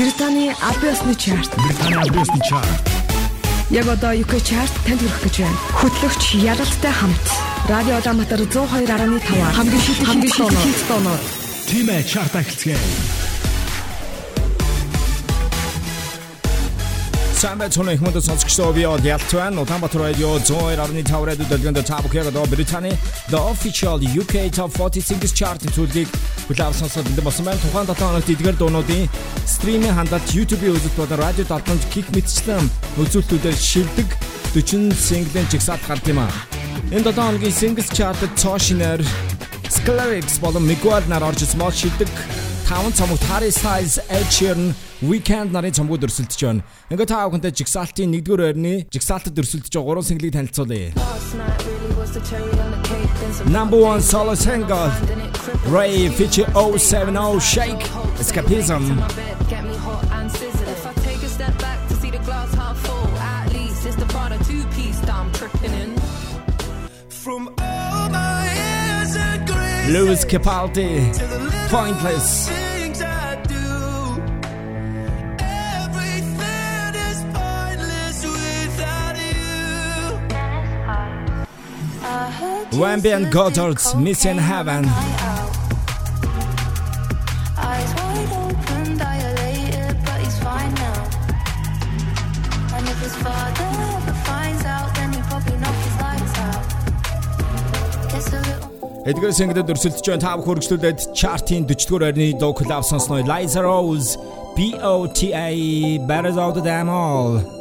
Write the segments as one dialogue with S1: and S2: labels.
S1: Британий Абиосны чарт.
S2: Британий Абиосны чарт.
S1: Яг одоо UK чарт танд хүрэх гэж байна. Хөтлөгч Ялалтай хамт Радио Улаанбаатар 102.5 хамгийн шилдэг хамгийн шилдэг тооноор
S2: Тимэ чарт ахилцгээе. Самбай их мөдөд сонсогчдоо би од ялт байна. Улаанбаатар радио 102.5 радио дэлгэнд та бүхэн одоо Британий The Official UK Top 40 Singles Chart зүйлийг хүлээв сонсоод энэ болсон байна. Тухайн 7 хоногт эдгээр дуунуудын стриминг хандалт YouTube-ийн үзэлт болон радио татамж кик мэтчлэн үзүүлэлтүүдээр шилдэг 40 single-ийн жигсаат гард юм аа. Энэ 7 хоногийн Singles Chart-д цоошинер Sclerix болон Miguel нар орж ирсэн шилдэг 5 цомогт Harry Styles, Ed Sheeran Weekend нарын цомгууд өрсөлдөж байна. Ингээ та бүхэндээ жигсаалтын 1-р ойрны жигсаалтад өрсөлдөж байгаа 3 single-ийг танилцуулъя. Number 1 solo single RAYE feature 070 Shake Escapism. Lewis Capaldi, Pointless. Wemby and Goddard's Missing Heaven. Эдгээр single-д өрсөлдөж байна. Та бүхэн хөргөжлүүлээд chart-ийн 40-р орны дуу клав сонсноо Liza Rose BOTA Better Out of Them All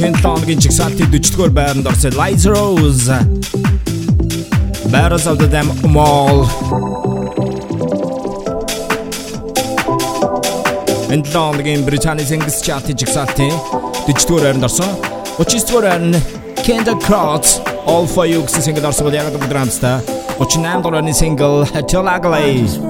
S3: Цай тав хэн тооногийн чигсалтын 40-р байранд орсон Liza Rose. Battles of the Dam Mall. Энэ тооногийн Британий Singles Chart-ийн чигсалтын 40-р байранд орсон. 39-р байранд Kendall Cross All for You гэсэн single орсон бол яг өдөр амттай 38 дугаарны single Till Ugly.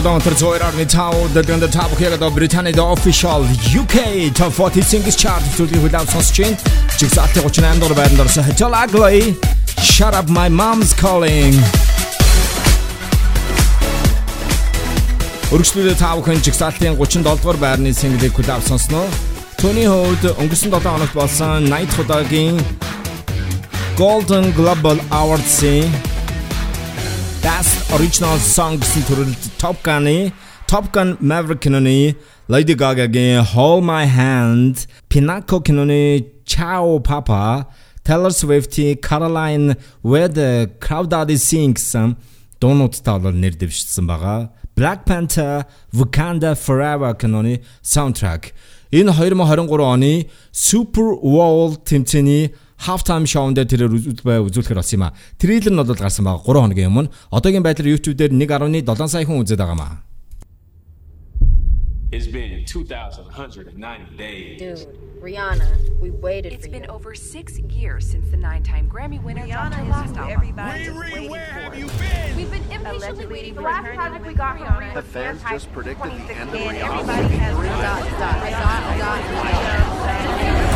S3: Radio Dontor Zoirarны Тау дэгэнд тав хэрэг Британий the official UK Top 40 Singles Chart төлөв хүлээв сонсч байна. Жигсаалтын 38 дугаар байранд орсон Hajal Ugly Shut up my mom's calling. Өргөжлөлөө тав хүн жигсаалтын 37 дугаар байрны single-ийг хүлээв сонсноо. Tony Hawk өнгөрсөн 7 хоногт болсон 80 дахь удаагийн Golden Global Awards-ийн Best Original Song гэсэн төрөлд Top Gun-ы Top Gun Maverick киноны Lady Gaga-гийн Hold My Hand, Pinocchio киноны Ciao Papa, Taylor Swift-ийн Caroline Where the Crowd Sings гэсэн дуунуудтай бол нэр дэвшсэн байгаа. Black Panther Wakanda Forever киноны саундтрак. Энэ 2023 оны Super Bowl тэмцээний halftime show-нд тэрээр үзүүлэхээр болсон юм а. Трейлер нь бол гарсан байгаа 3 хоногийн өмнө. Одоогийн байдлаар YouTube дээр 1.7 сая хүн үзээд байгаа маа.
S4: It's been 2,190 days.
S5: Dude, Rihanna, we waited
S6: It's
S5: for
S6: been
S5: you.
S6: over six years since the nine-time Grammy winner dropped her last album.
S7: everybody is waiting for.
S6: We've been impatiently waiting
S7: the
S6: for
S7: last
S6: her
S7: project we got from her
S8: The fans just predicted the end of Rihanna.
S7: everybody has dot, dot, dot, dot, dot.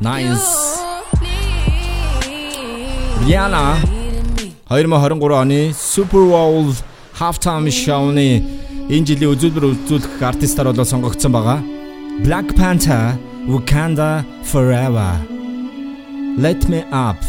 S3: Nice. Rihanna 2023 оны Super Bowl halftime show-ны энэ жилийн үзүүлбэр үзүүлэх артистаар болоо сонгогдсон байгаа. Black Panther Wakanda Forever. Let me up.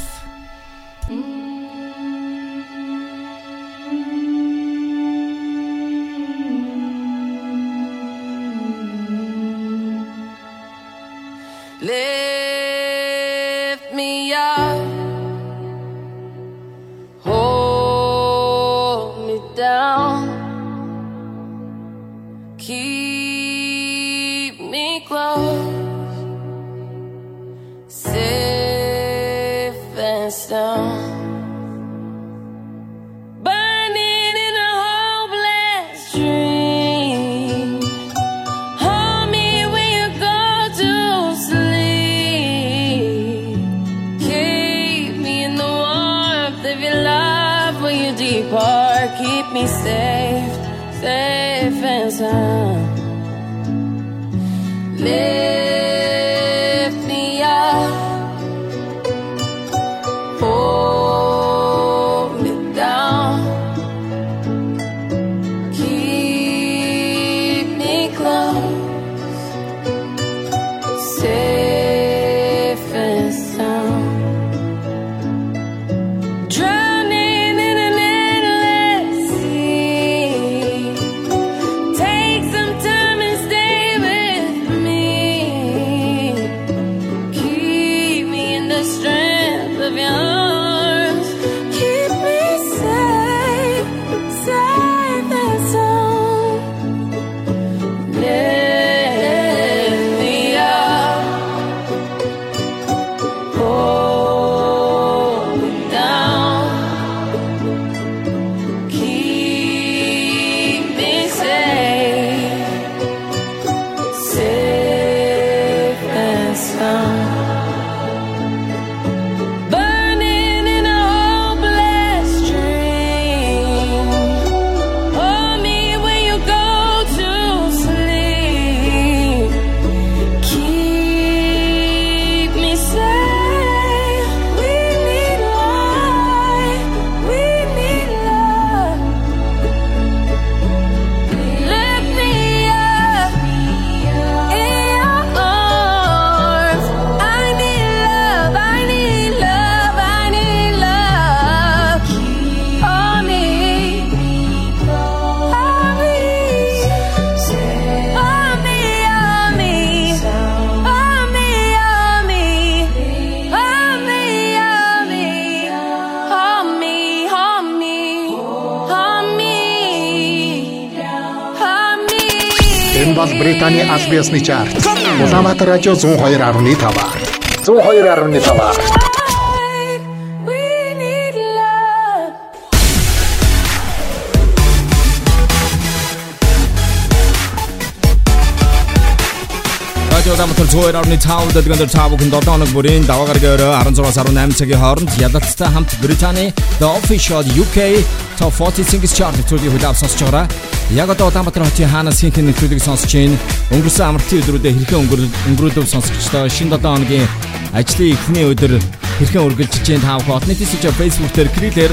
S9: Биесны чарт. Улаанбаатар радио 102.5. 102.5.
S2: Радио Дамтар 102.5 дэлгэнд цаавын 7 хоног бүрийн даваа гарагийн өрөө 16-аас 18 цагийн хооронд ядалттай хамт Британий The Official UK Top 40 Singles Chart төлөвийг хүлээв сонсож байгаа. Яг одоо Улаанбаатар хотын хаанаас хинхэн нэвтрүүлгийг сонсож байна. Өнгөрсөн амралтын өдрүүдэд хэрхэн өнгөрөөдөв сонсогчдоо шинэ 7 хоногийн ажлын эхний өдөр хэрхэн үргэлжилж чинь таах хотны тийш Facebook дээр крилэр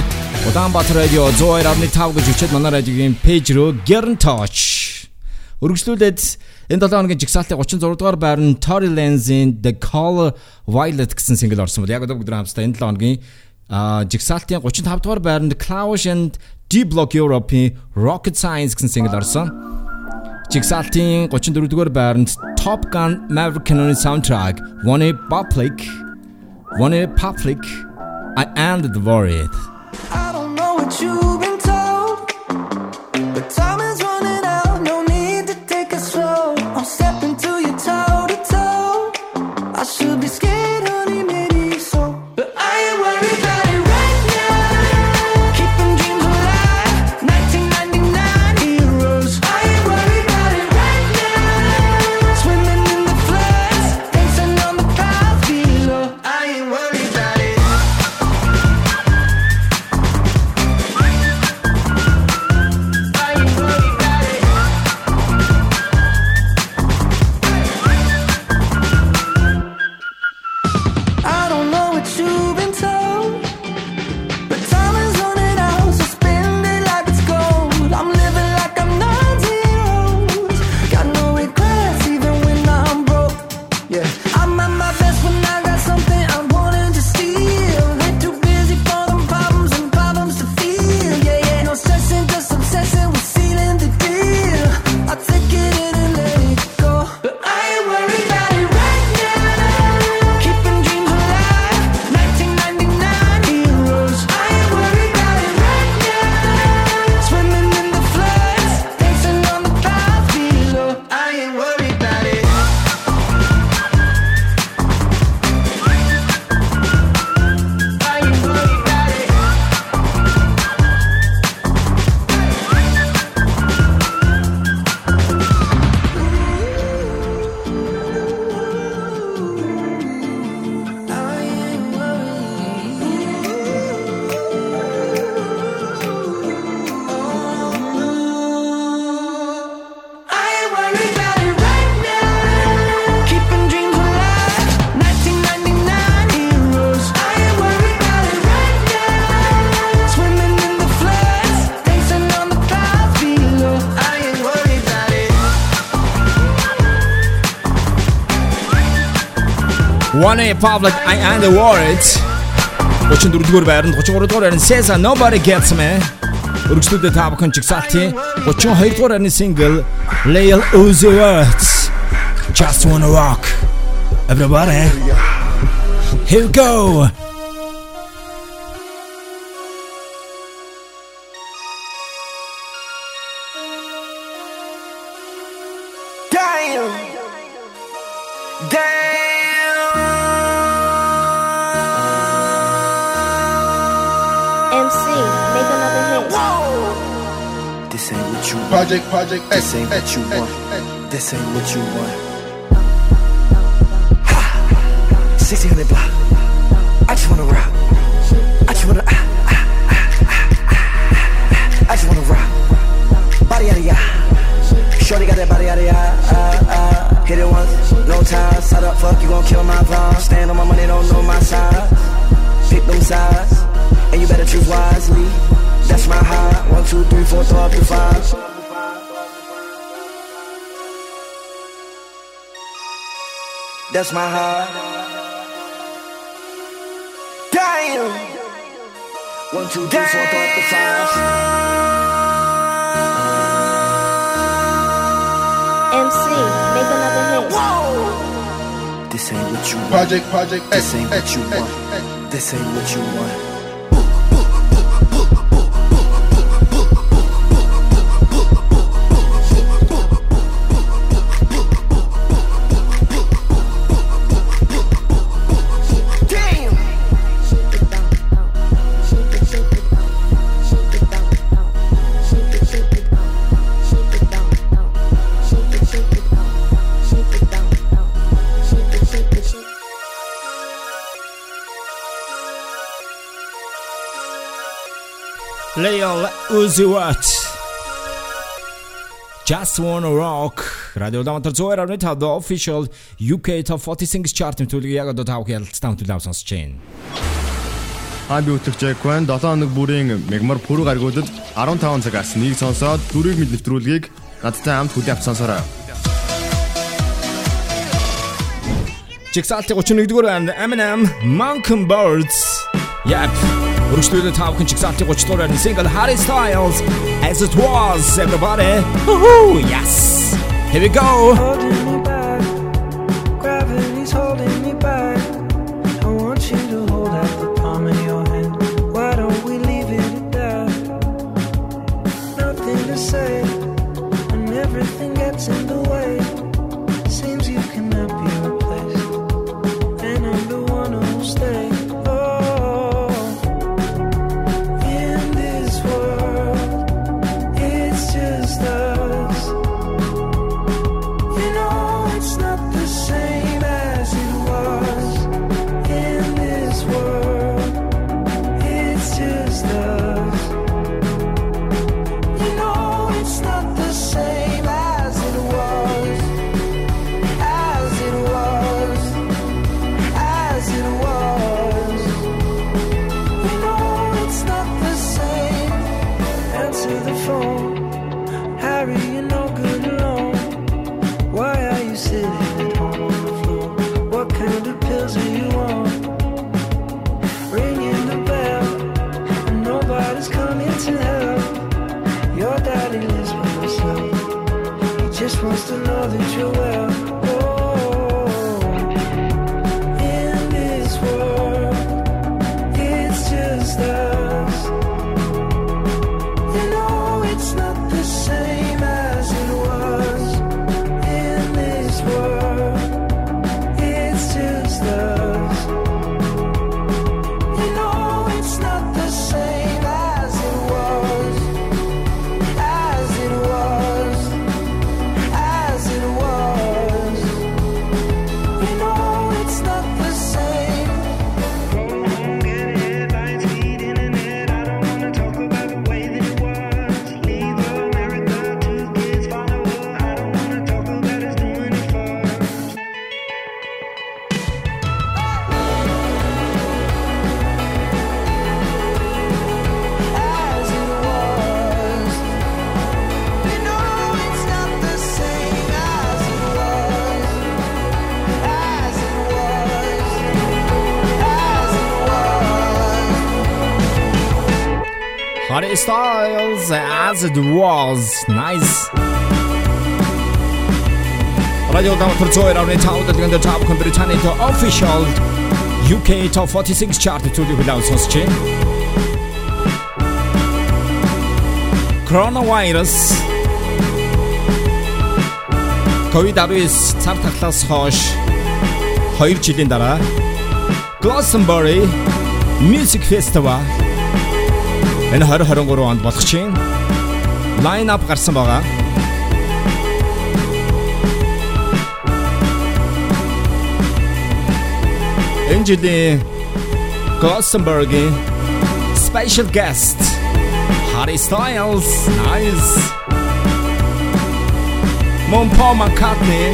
S2: Улаанбаатар радио 102.5 гэж үчихэд манай радиогийн пэйж рүү Get in touch. Үргэлжлүүлээд энэ 7 хоногийн жигсаалтын 36 дугаар байрны Tory Lanez-ийн The Color Violet гэсэн single орсон бол яг одоо бүгд хамтдаа энэ 7 хоногийн жигсаалтын 35 дугаар байранд Klaus and D Block Europe-ийн Rocket Science гэсэн single орсон. Jigsaw-ийн 34 дугаар байранд Top Gun Maverick Cannon soundtrack One Public One Public I Am the Worried.
S10: I don't know what you've been told, but time 1A Public I Am The World 34 дугаар байранд 33 дугаар байранд SZA Nobody Gets Me. Өргөжлөдөө та бүхэн чигсалтын 32 дугаар байрны single? Lil Uzi Vert Just Wanna Rock. Everybody. Here we go.
S11: This ain't what you want. This ain't what you want. Ha! 1600 block. That's my heart. Damn. One, two, three, four, throw up the five.
S12: MC, make another hit.
S11: Whoa. This ain't what you want. Project, project, this ain't what you want. This ain't what you want.
S10: Leon Uzi Watts. Just Wanna Rock радио дамтар зөөр авны та the official UK Top 40 Singles Chart төлөгийг яг одоо таах ярилцсан төлөө сонсож байна.
S13: Аа би үтгэж Jack-ын 7 хоног бүрийн мегмар пүрэг аргуудад 15 цагаас нэг сонсоод төрийг мэд нэвтрүүлгийг надтай хамт хүлээн авсансараа. Жигсаалтын
S10: 31 дугаар аймд Eminem Mountain Birds. Yep. Өргөжлөлөө тав хүн чигсалтын 30 дугаар single Harry Styles as it was everybody. Woohoo! Yes. Here we go.
S14: As it was.
S2: Nice. Radio Damatар Zoe авны тав дэлгэнд тав Британийн official UK Top 46 chart төлөв хүлээн сонсч байна. Coronavirus COVID-19 цар тахлаас хойш 2 жилийн дараа Glastonbury Music Festival энэ 2023 онд болох чинь лайн ап гарсан байгаа. Энэ жилийн Glastonbury special guest Harry Styles nice. Mon Paul McCartney.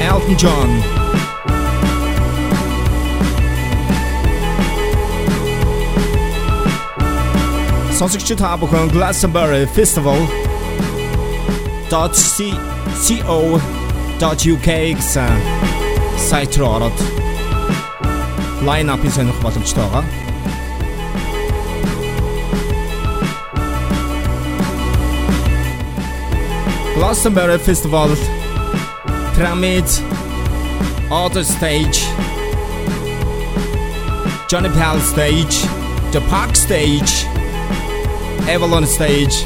S2: Elton John Сонсогч та бүхэн Glastonbury Festival .co.uk гэсэн сайт руу ороод лайн апын сонирх боломжтой байгаа. Glastonbury Festival Pyramid Other Stage Johnny Pal Stage The Park Stage Avalon Stage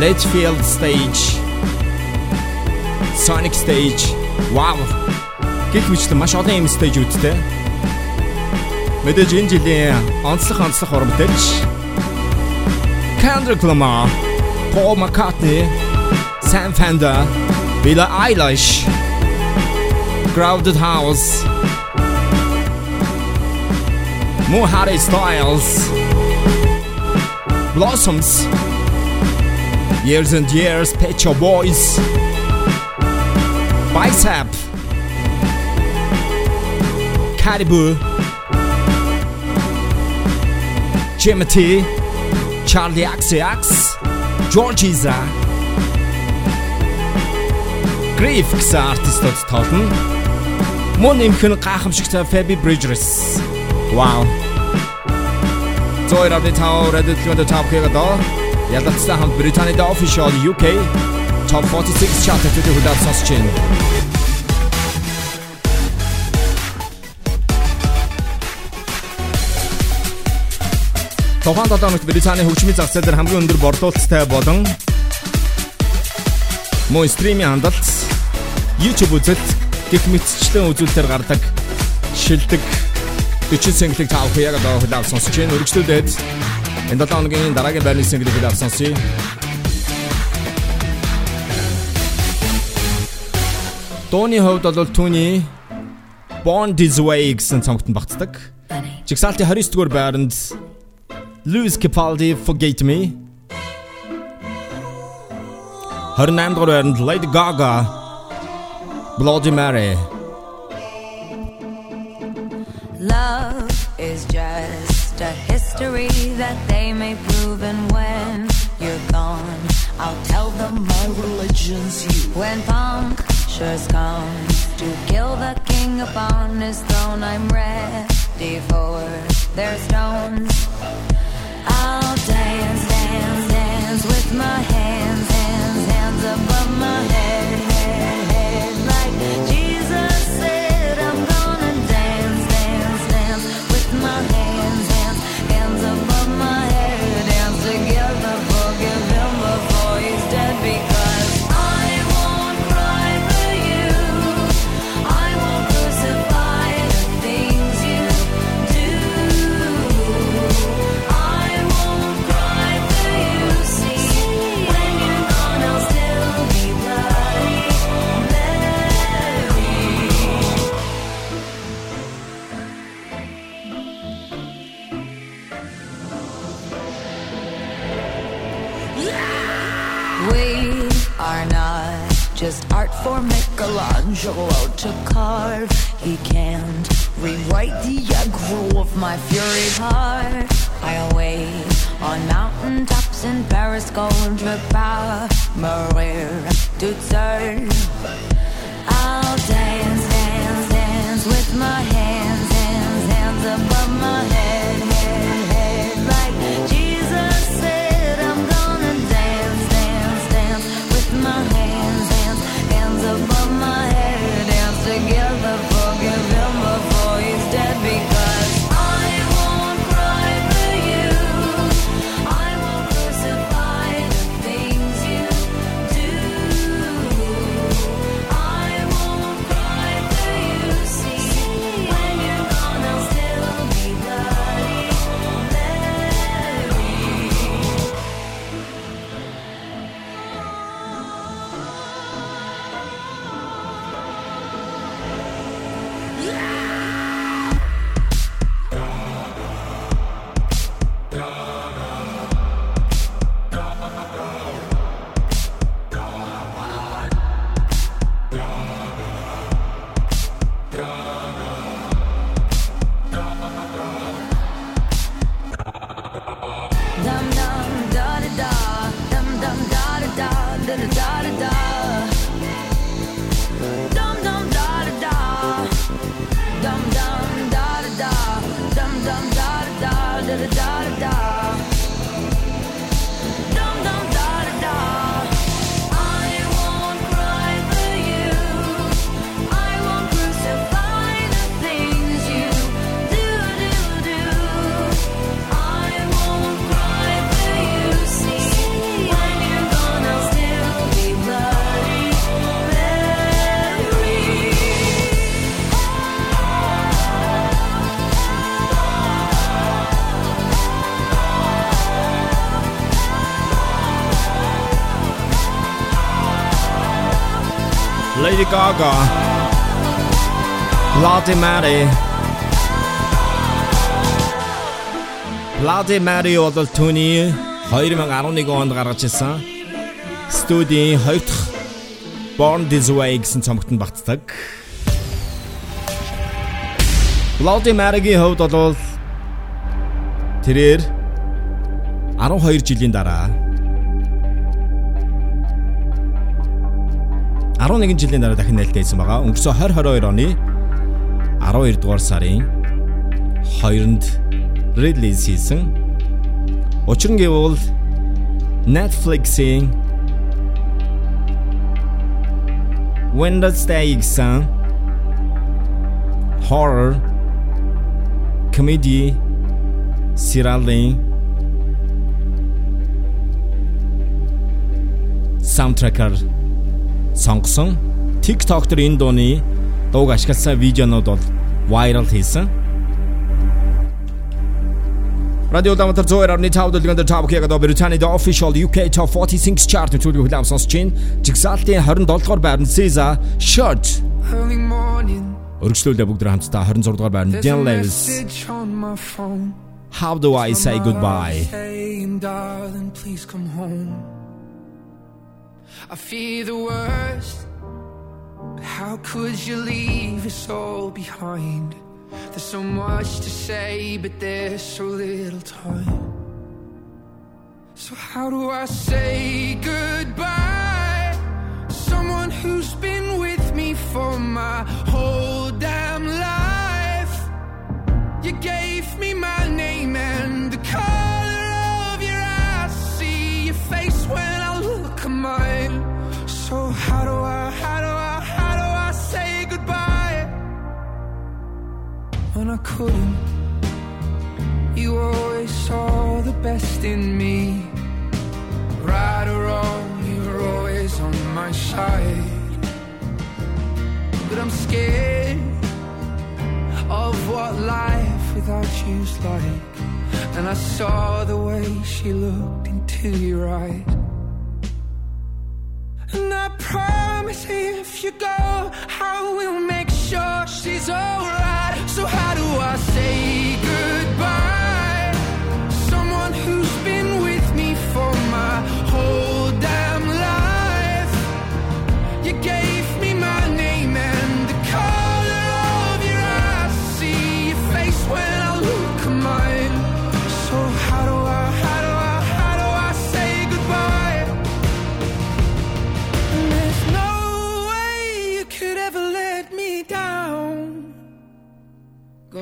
S2: Litchfield Stage Sonic Stage Wow гэх мэтлэн маш олон юм стейжүүдтэй Мэдээж энэ жилийн онцлог онцлог уран бүтээлч Kendrick Lamar, Paul McCartney, Sam Fender, Billie Eilish, Crowded House, Mo Harry Styles, Blossoms, Years and Years, Pet Your Boys, Bicep, Caribou, Jimothy, Charli XCX, Georgiza. Grief гэсэн артистууд тоглоно. Мөн нэмэх нь гайхамшигтай Phoebe Bridgers. Wow. Зоёр авны тав радиотлогонд тав хийгээд оо. Ялалтсан хамт Британийн official UK Top 46 chart төдий хүлээв сонсч байна. Тухайн 7 хоногт Британий хөгжмийн зах зээл дээр хамгийн өндөр борлуулалттай болон мөн стримийн хандлт YouTube үзэлт гих мэтчлэн үзүүлэлтээр гардаг шилдэг 40 single-ийг таах яг одоо хүлээв сонсож байна. Өргөжлүүлээд энэ 7 хоногийн дараагийн байрны single-ийг хүлээв сонсъё. Дууны хувьд бол түүний Born This Way гэсэн цомогт нь багтдаг. Жигсаалтын 29 дугаар байранд Louis Capaldi Forget Me 28 дугаар байранд Lady Gaga Bloody Mary
S15: is just a history that they may prove and when you're gone I'll tell them my religion's you. When punctures come to kill the king upon his throne I'm ready for their stones. I'll dance, dance, dance with my hands, hands, hands above my head, head, just art for Michelangelo to carve. He can't rewrite the aggro of my fury heart. I'll wait on mountain tops in Paris, gold power, Maria to serve. I'll dance, dance, dance with my hands, hands dum dum da da da dum dum
S2: Lady Gaga. Bloody Mary. Bloody Mary бол түүний 2011 онд гаргаж ирсэн студийн хоёр дахь Born This Way гэсэн цомогтод багтдаг. Bloody Mary-гийн хувьд бол тэрээр 12 жилийн дараа 11 жилийн дараа дахин нээлттэй байсан байгаа. Өнгөрсөн 2022 оны 12 дугаар сарын 2-нд релиз хийсэн. Учир нь гэвэл Netflix-ийн Wednesday гэсэн horror comedy сериалын саундтрекер сонгосон. TikTok дээр энэ дууны дууг ашигласан видеонууд бол viral хийсэн. Radio Damатар зөөр орны тав дэлгэнд тав хийгээд Британий the official UK Top 40 Singles chart төлөв хүлээм сонсч чинь жигсаалтын 27 дугаар байранд SZA Short Өргөжлүүлээ бүгд хамтдаа 26 дугаар байранд Dan Lewis. How do I say goodbye?
S16: please come home I fear the worst But how could you leave us all behind There's so much to say, but there's so little time. So, how do I say goodbye? Someone who's been with me for my whole damn life. You gave me when I couldn't. You always saw the best in me. Right or wrong, you were always on my side. But I'm scared of what life without you's like. And I saw the way she looked into your eyes. And I promise if you go, I will make sure she's alright. So, how do I say goodbye?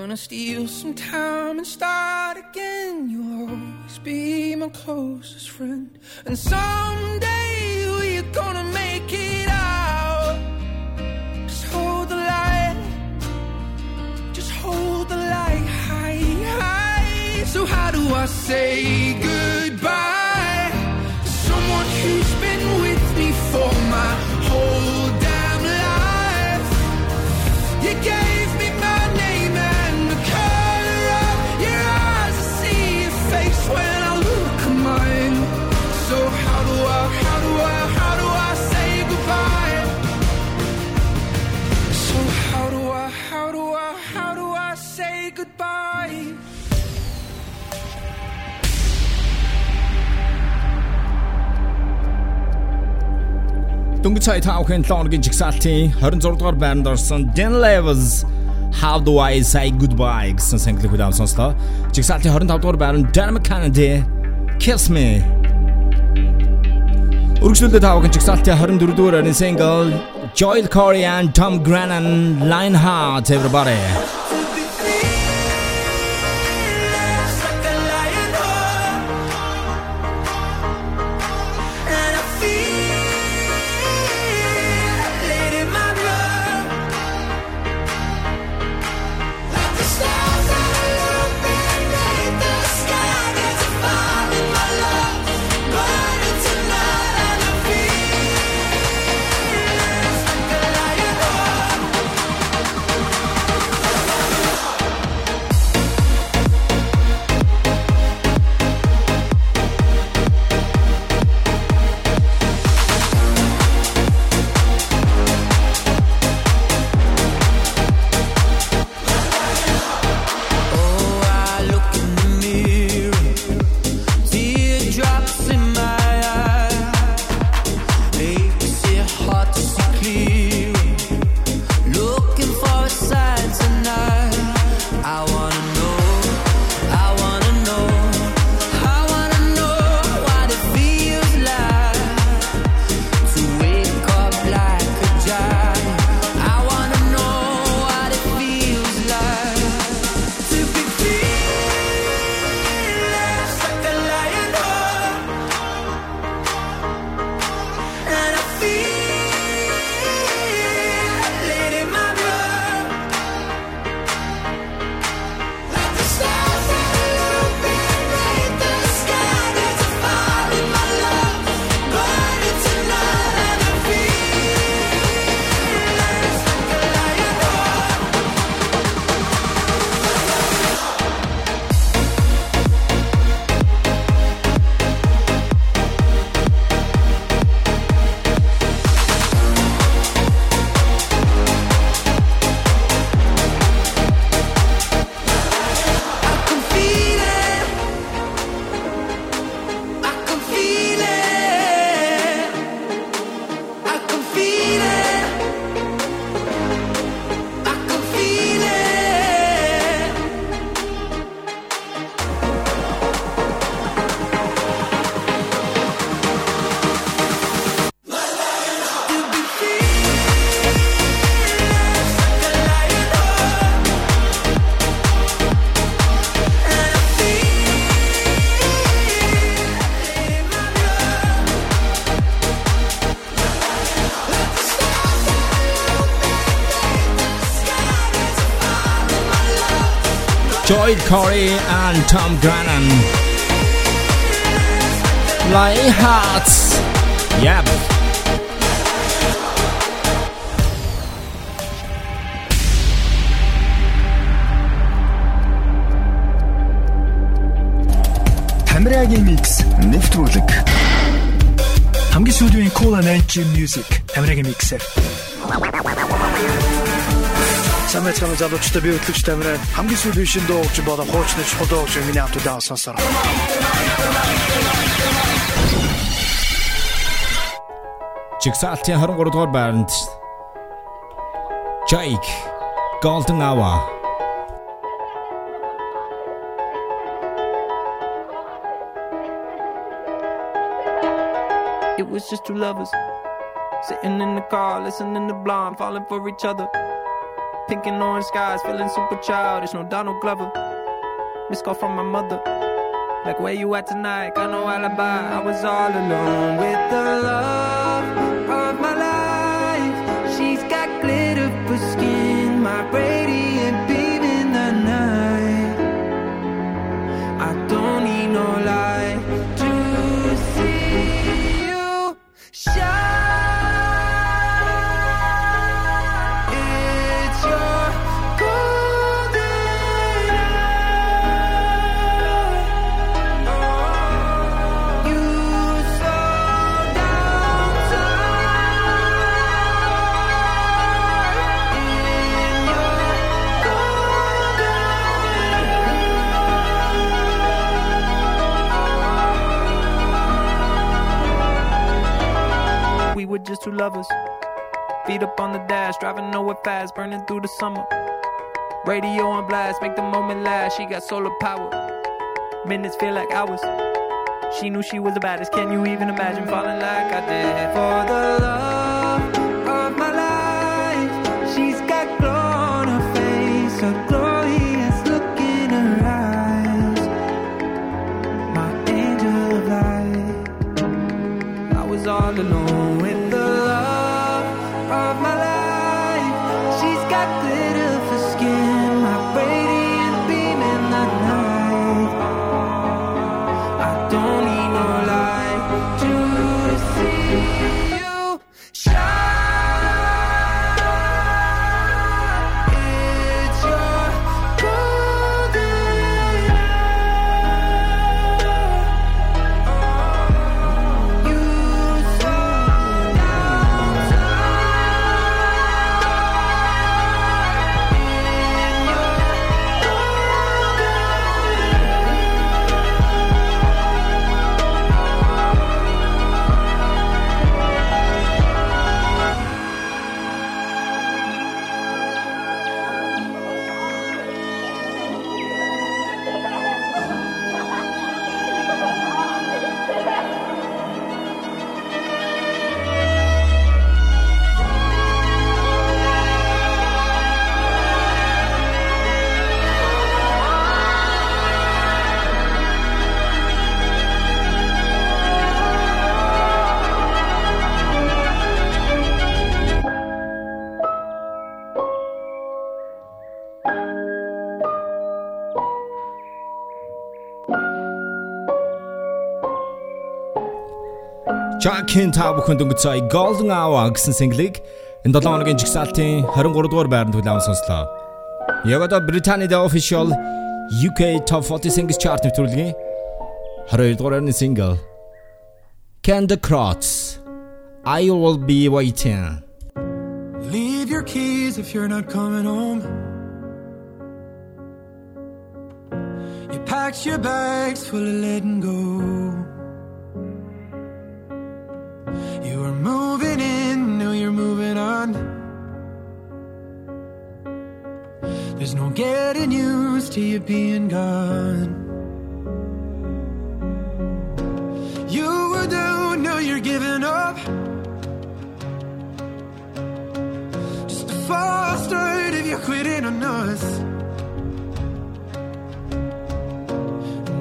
S16: Gonna steal some time and start again. You'll always be my closest friend. And someday we're gonna make it out. Just hold the light. Just hold the light high, high. So, how do I say goodbye?
S2: Дөнгөж сая таахын лооногийн жигсаалтын 26 дугаар байранд орсон Dan Levels How do I say goodbye гэсэн single хүлээм сонслоо. Жигсаалтын 25 дугаар байранд Dan McKennedy Kiss Me. Үргэлжлүүлээд таахын жигсаалтын 24 дугаар байрны single Joel Corey and Tom Grennan Lionheart everybody. Corry and Tom Grennan. Light Hearts. Yep.
S17: Тамирагийн mix нэвтрүүлэг. Хамгийн сүүлийн cool and edgy music. Тамирагийн mix. Самэт самэт залуучтай би хөтлөгч Тамираа хамгийн сүүлийн шин дуугч болон хуучны чухал дуугч миний автод даасан сонсоор.
S2: Жигсаалтын 23 дугаар байранд Jake Golden Hour
S18: It was just two lovers sitting in the car, listening to Blonde, falling for each other. Pink and orange skies, feeling super childish. No Donald Glover. Miss call from my mother. Like, where you at tonight? Got no alibi. I was all alone with the love lovers. Feet up on the dash, driving nowhere fast, burning through the summer. Radio on blast, make the moment last. She got solar power. Minutes feel like hours. She knew she was the baddest. Can you even imagine falling like I did? For the love of my life, she's got glow on her face, a glorious was all alone with the love of my life. She's got glitter
S2: Jackin та бүхэнд өнгөцөй Golden Hour гэсэн single-ыг энэ 7 хоногийн жигсаалтын 23 дугаар байранд хүлээн сонслоо. Яг одоо Британийн The Official UK Top 40 Singles Chart нэвтрүүлгийн 22 дугаарны single Can the Cross I will be waiting.
S16: Leave your keys if you're not coming home. You packed your bags full of letting go. You were moving in, now you're moving on. There's no getting used to you being gone. You were down, now you're giving up. Just a false start if you're quitting on us.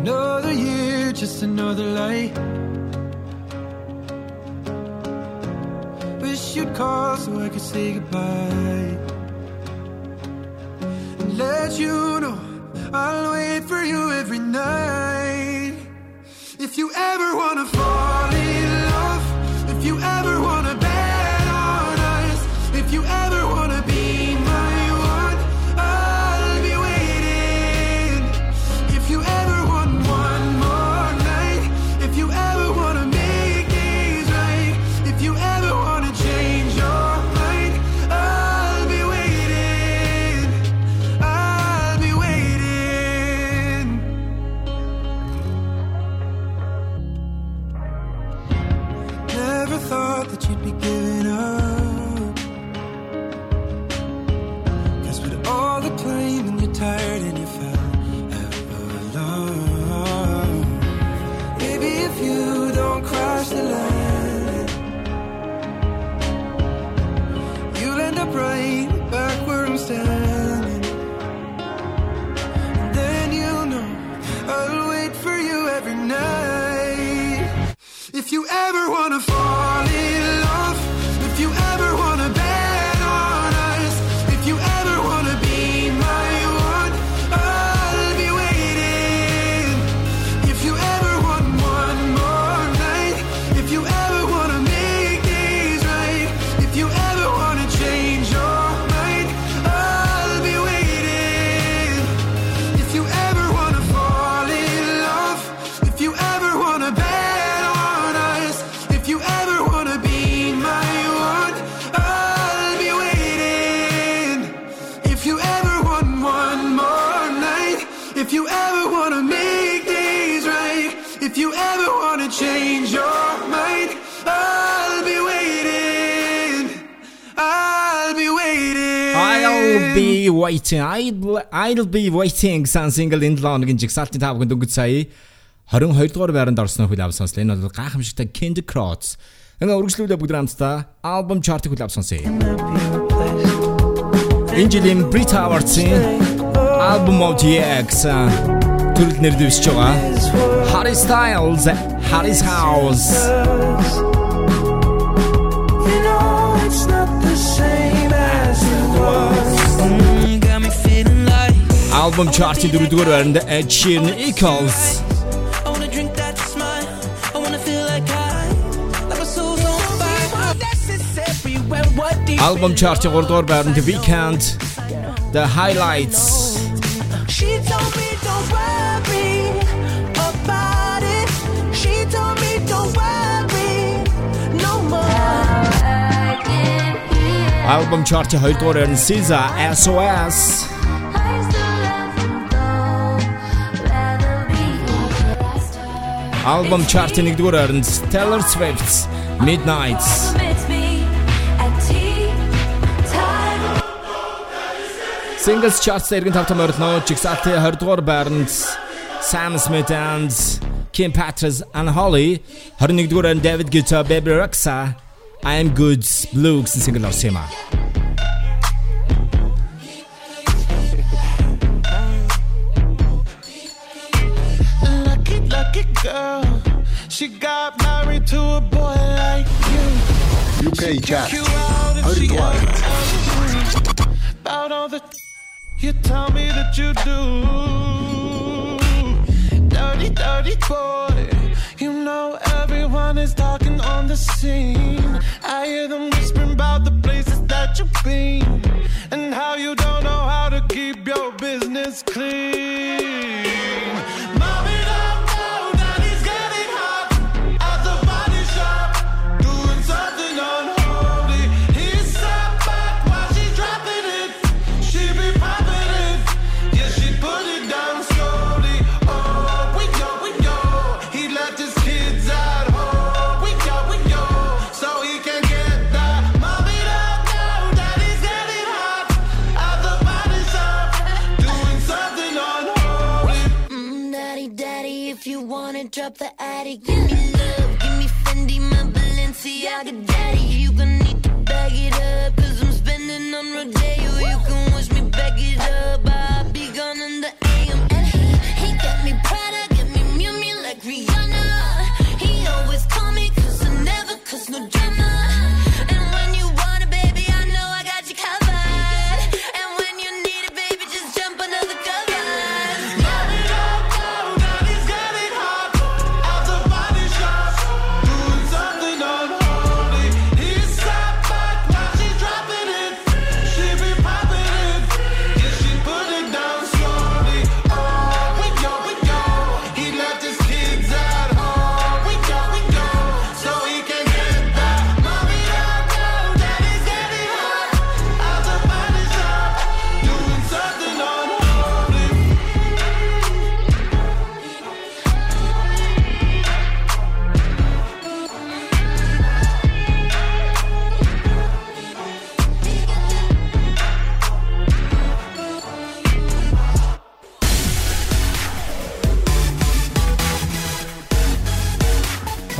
S16: Another year, just another light. Wish you'd call so I could say goodbye. And let you know I'll wait for you every night. If you ever wanna fall in love, if you ever wanna be waiting. I'll I'll be waiting
S2: гэсэн single энэ 7 хоногийн жигсаалтын тавханд өнгөц сая 22 дугаар байранд орсноо хүлээв сонслоо. Энэ бол гайхамшигтай Candy Cross. Ингээ үргэлжлүүлээ бүгд хамтдаа альбом чартыг хүлээв сонсъё. Энэ жилийн Brit Awards-ийн альбом of the X төрөл нэр дэвсэж байгаа. Harry Styles, Harry's House. album chartı durdurularında Ed Sheeran Equals. Album chartı durdurularında The Weeknd, The Highlights.
S19: She told me don't worry about it. She told me don't worry no more.
S2: Album chartı durdurularında SZA SOS. Альбом чартын 1-р байранд Taylor Swift Midnights. Singles charts эргэн тавтам орно. Jigsaw 20-р байранд Sam Smith and Kim Petras and Holly 21-р байранд David Guetta, Baby Rexha I am good blue гэсэн single орсон юм а.
S16: She got married to a boy like you.
S9: UK
S16: Jack,
S9: Harry Dwight.
S16: About all the you tell me that you do. Dirty, dirty boy. You know everyone is talking on the scene. I hear them whispering about the places that you've been and how you don't know how to keep your business clean.
S20: Wanna the attic, give me love, give me Fendi, my Balenciaga, daddy. You gonna need to bag it up,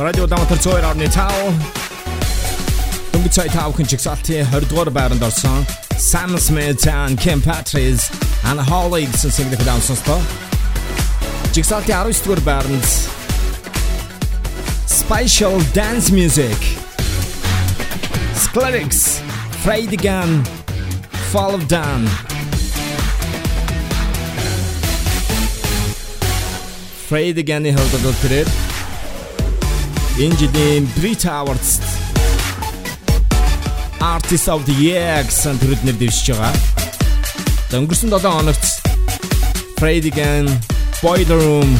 S2: радио Даматар 102.5 Дөнгөж цай тав хүн чигсалтын 20 дугаар байранд орсон. Sam Smith and Kim Patris and Holly гэсэн single даун сонстоо. Чигсалтын 19 дугаар байранд Special Dance Music Sclerix Fade Again Fall of Down Fade Again-ийн хавьд тэрээр энэ жилийн Brit Awards Artist of the Year гэсэн төрөлд нэр дэвшиж байгаа. За өнгөрсөн 7 хоногт Again Boiler Room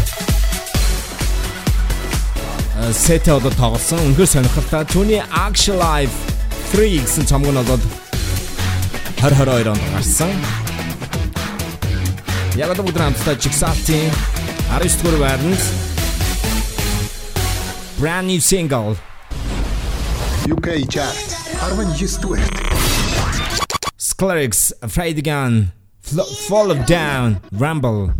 S2: сэтэ одоо тоглосон. Үнэхээр сонирхолтой. Түүний Action Live 3 гэсэн цомог нь болоод 2022 онд гарсан. Яг одоо бүгд хамтдаа Jigsaw-ийн 19 дугаар байранд brand new single.
S9: UK chart, Arwen Stewart.
S2: Skrillex, Fred again, Flo Flowdan, Rumble.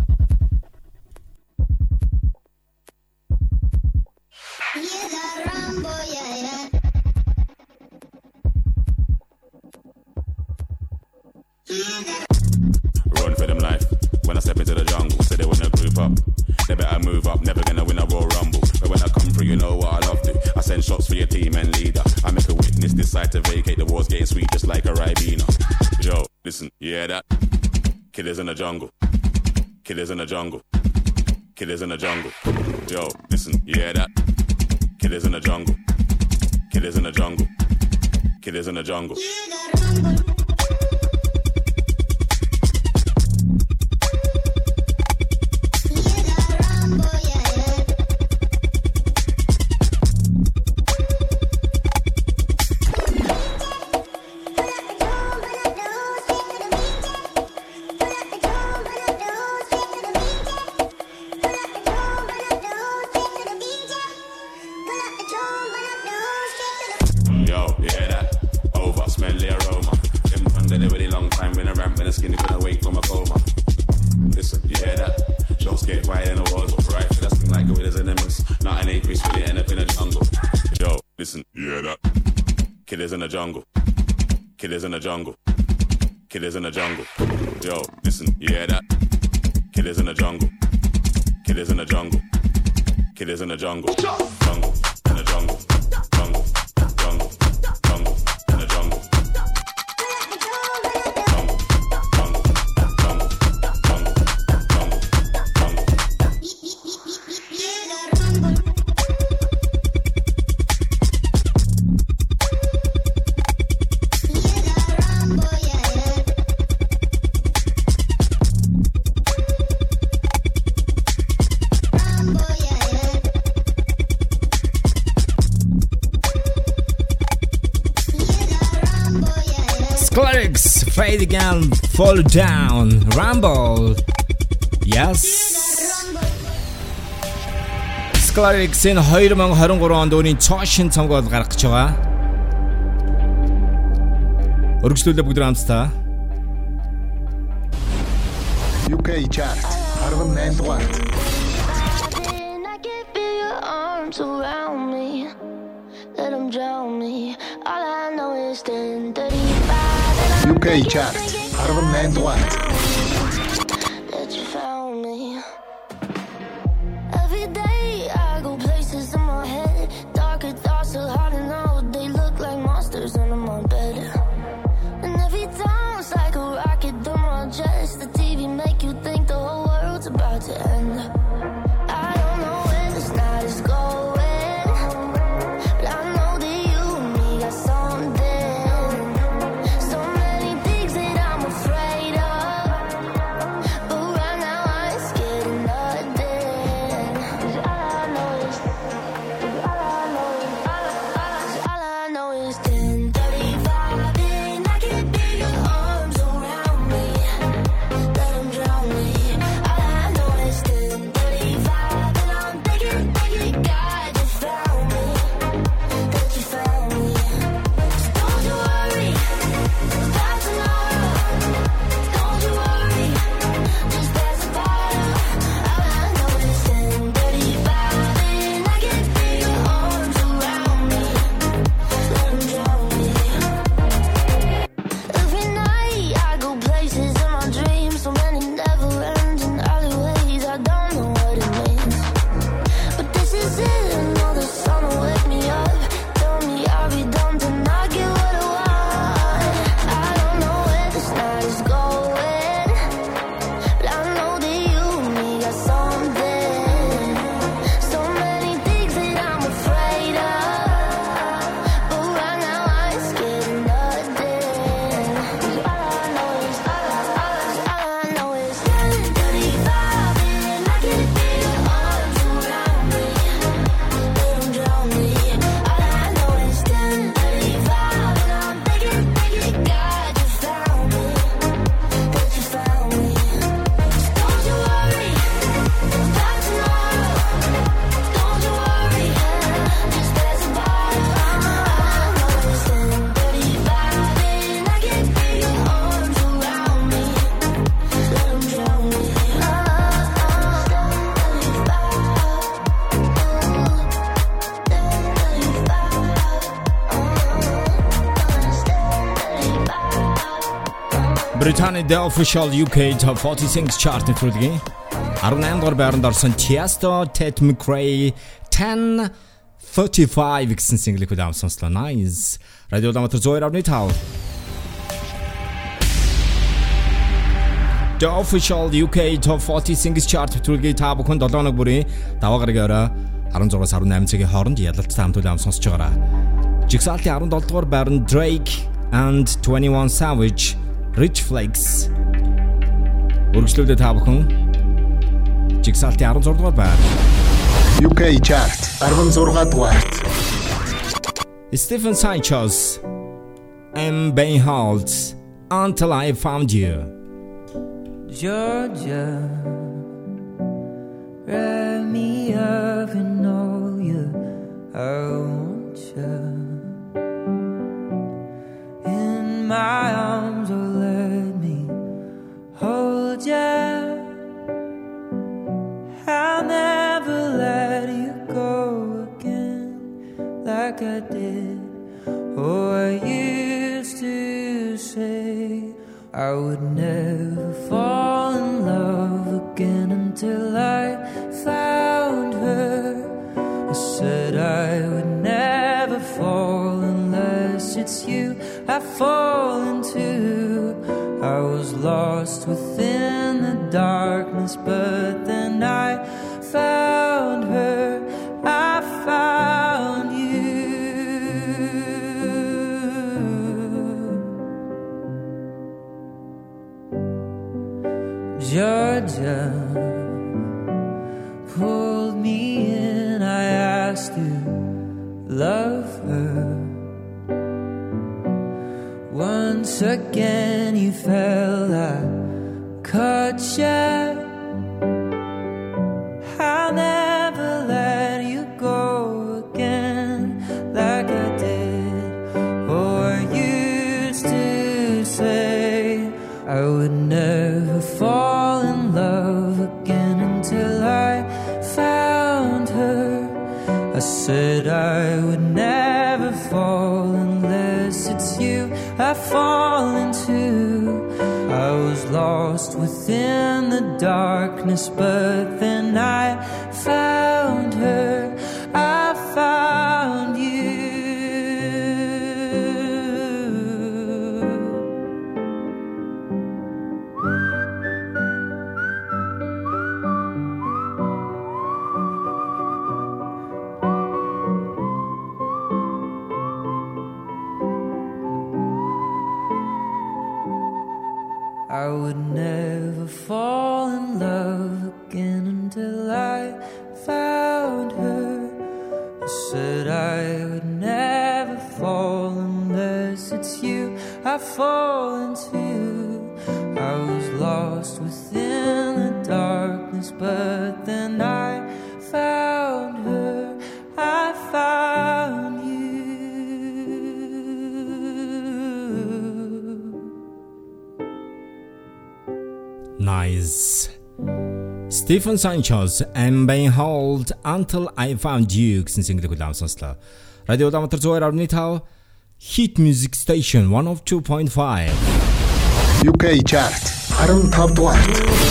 S21: Run for them life. When I step into the jungle, say they wanna group up. They better move up, never gonna win a Royal Rumble. When I come through, you know what I love to. I send shots for your team and leader. I make a witness decide to vacate. The war's getting sweet just like a Ribena. Yo, listen, hear that? Killers in the jungle. Killers in the jungle. Killers in the jungle. Yo, listen, hear that? Killers in the jungle. Killers in the jungle. Killers in the jungle. In the jungle. Killers in the jungle. Yo, listen, you hear that? Killers in the jungle. Killers in the jungle. Killers in the jungle.
S2: Fall Down Rumble Yes Sclerix-ийн 2023 онд өөрийн цоо шин цомгоо гаргах гэж байгаа. Өргөжлүүлээ бүгд хамтдаа.
S9: UK chart 18 дугаар
S20: around me, let them drown me. All I know is 1035
S9: UK chart
S20: and what
S2: Британий The Official UK Top 40 Singles Chart нэвтрүүлгийн 18 дугаар байранд орсон Tiesto, Ted McRae 1035 гэсэн single-ийг удаан сонслоо. Nice. Радио Улаанбаатар 102.5. The Official UK Top 40 Singles Chart нэвтрүүлгийн та бүхэн 7 хоног бүрийн даваа гарагийн орой 16-аас 18 цагийн хооронд ялалттай хамт удаан сонсож байгаараа. Jigsaw-ийн 17 дугаар байранд Drake and 21 Savage Rich Flakes. Үргэлжлүүлээ та бүхэн. Jigsaw-ийн 16 дугаар байр.
S9: UK chart 16 дугаарт.
S2: Stephen Sanchez M. Bainhold Until I Found You.
S22: Georgia, wrap me up in all you. I want you in my arms. I'll never let you go again like I did. Oh, I used to say I would never fall in love again until I found her. I said I would never fall unless it's you I fall into. I was lost within the darkness, but then I found her. I found you. Georgia pulled me in. I asked you, love Again, you felt I cut you. I fall into. I was lost within the darkness, but then I
S2: Stephen Sanchez and Beihold Until I Found You гэсэн single-ийг Radio Радио Улаанбаатар 102.5 Hit Music Station 102.5
S9: UK chart
S23: I don't have to.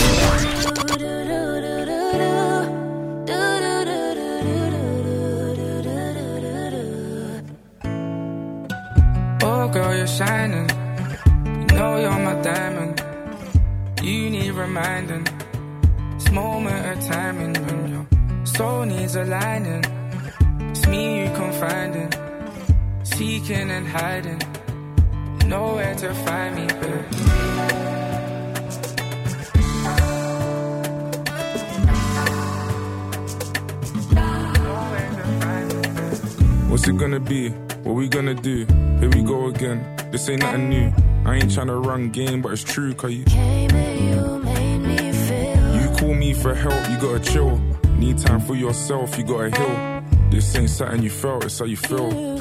S24: Run game, but it's true, cause you. You made me feel. You call me for help, you gotta chill. Need time for yourself, you gotta heal. This ain't something you felt, it's how you feel.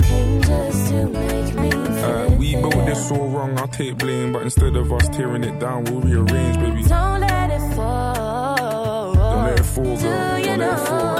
S24: Uh, we built this all wrong, I'll take blame, but instead of us tearing it down, we'll rearrange, baby.
S25: Don't let it fall.
S24: Don't let it fall, girl.
S25: Do you
S24: Don't let it fall.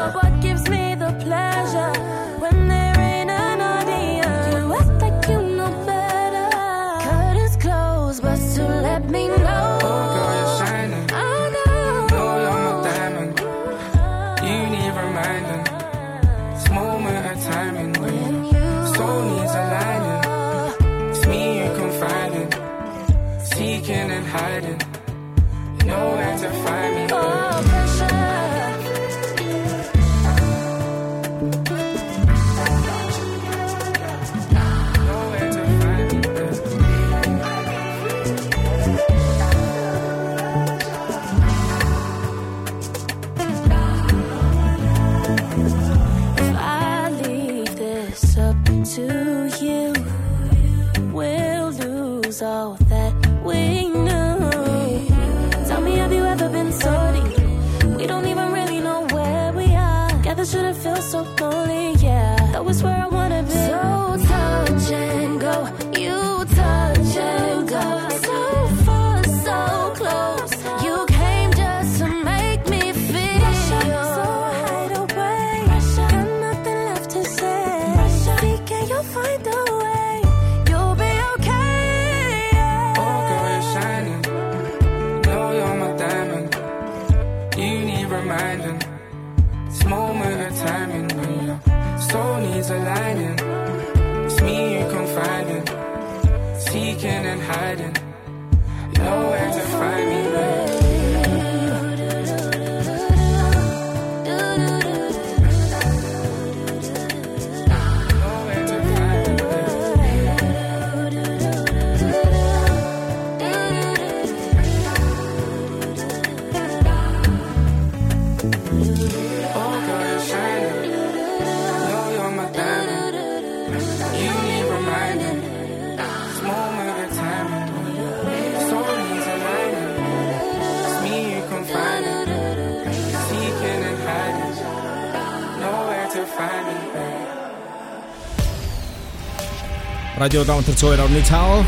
S2: Радио Даунтер цоор орны цаав.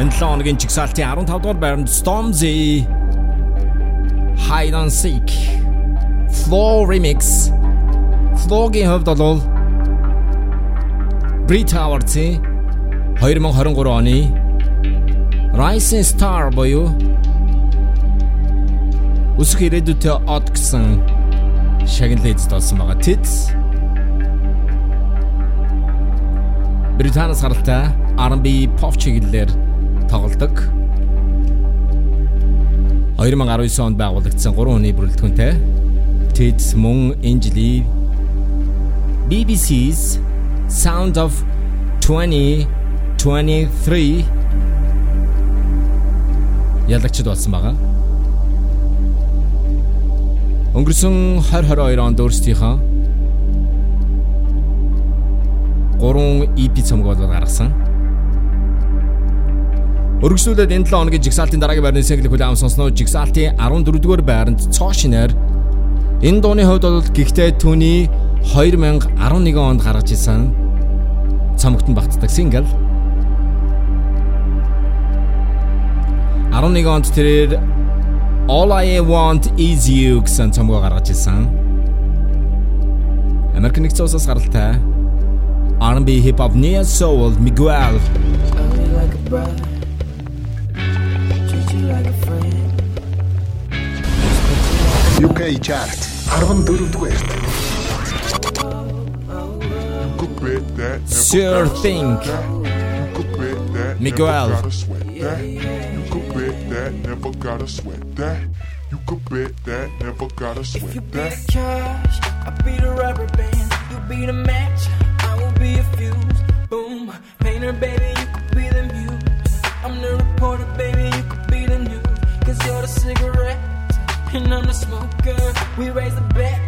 S2: Энэ 7 хоногийн чигсалтын 15 дугаар байранд Stormzy. Hide and Seek. Flow Remix. Flow-гийн хувьд бол Brit Awards-ийн 2023 оны Rising Star буюу Өсөх ирээдүйтэй од гэсэн шагналыг эзэлсэн байгаа. Тэд Британаас гаралтай R&B pop чиглэлээр тоглодог. 2019 онд байгуулагдсан 3 хүний бүрэлдэхүүнтэй Тэд мөн энэ жилийн BBC's Sound of 2023 ялагчд болсон байгаа. Өнгөрсөн 2022 онд өөрсдийнхөө 3 EP цомгоод гаргасан. Өргөжлүүлээд энэ 7 хоногийн жигсаалтын дараагийн байрны single хүлээм сонсноо жигсаалтын 14-р байранд цоошинаар энэ дууны хувьд бол гэхдээ түүний 2011 онд гаргаж исэн цомогт нь багтдаг single 11 онд тэрээр All I Want Is You гэсэн цомгоо гаргаж исэн. Америк нэгдсэн улсаас гаралтай R&B hip hop neo soul Miguel
S9: UK chart 14-р.
S2: Sure Thing Miguel
S26: You could bet that, never gotta sweat that. You could bet that, never gotta sweat
S16: You be
S26: that.
S16: the cash, I be the rubber band. You be the match, Be a fuse. Boom, painter, baby, you could be the muse. I'm the reporter, baby, you could be the news. Cause you're the cigarette, and I'm the smoker. We raise the bet,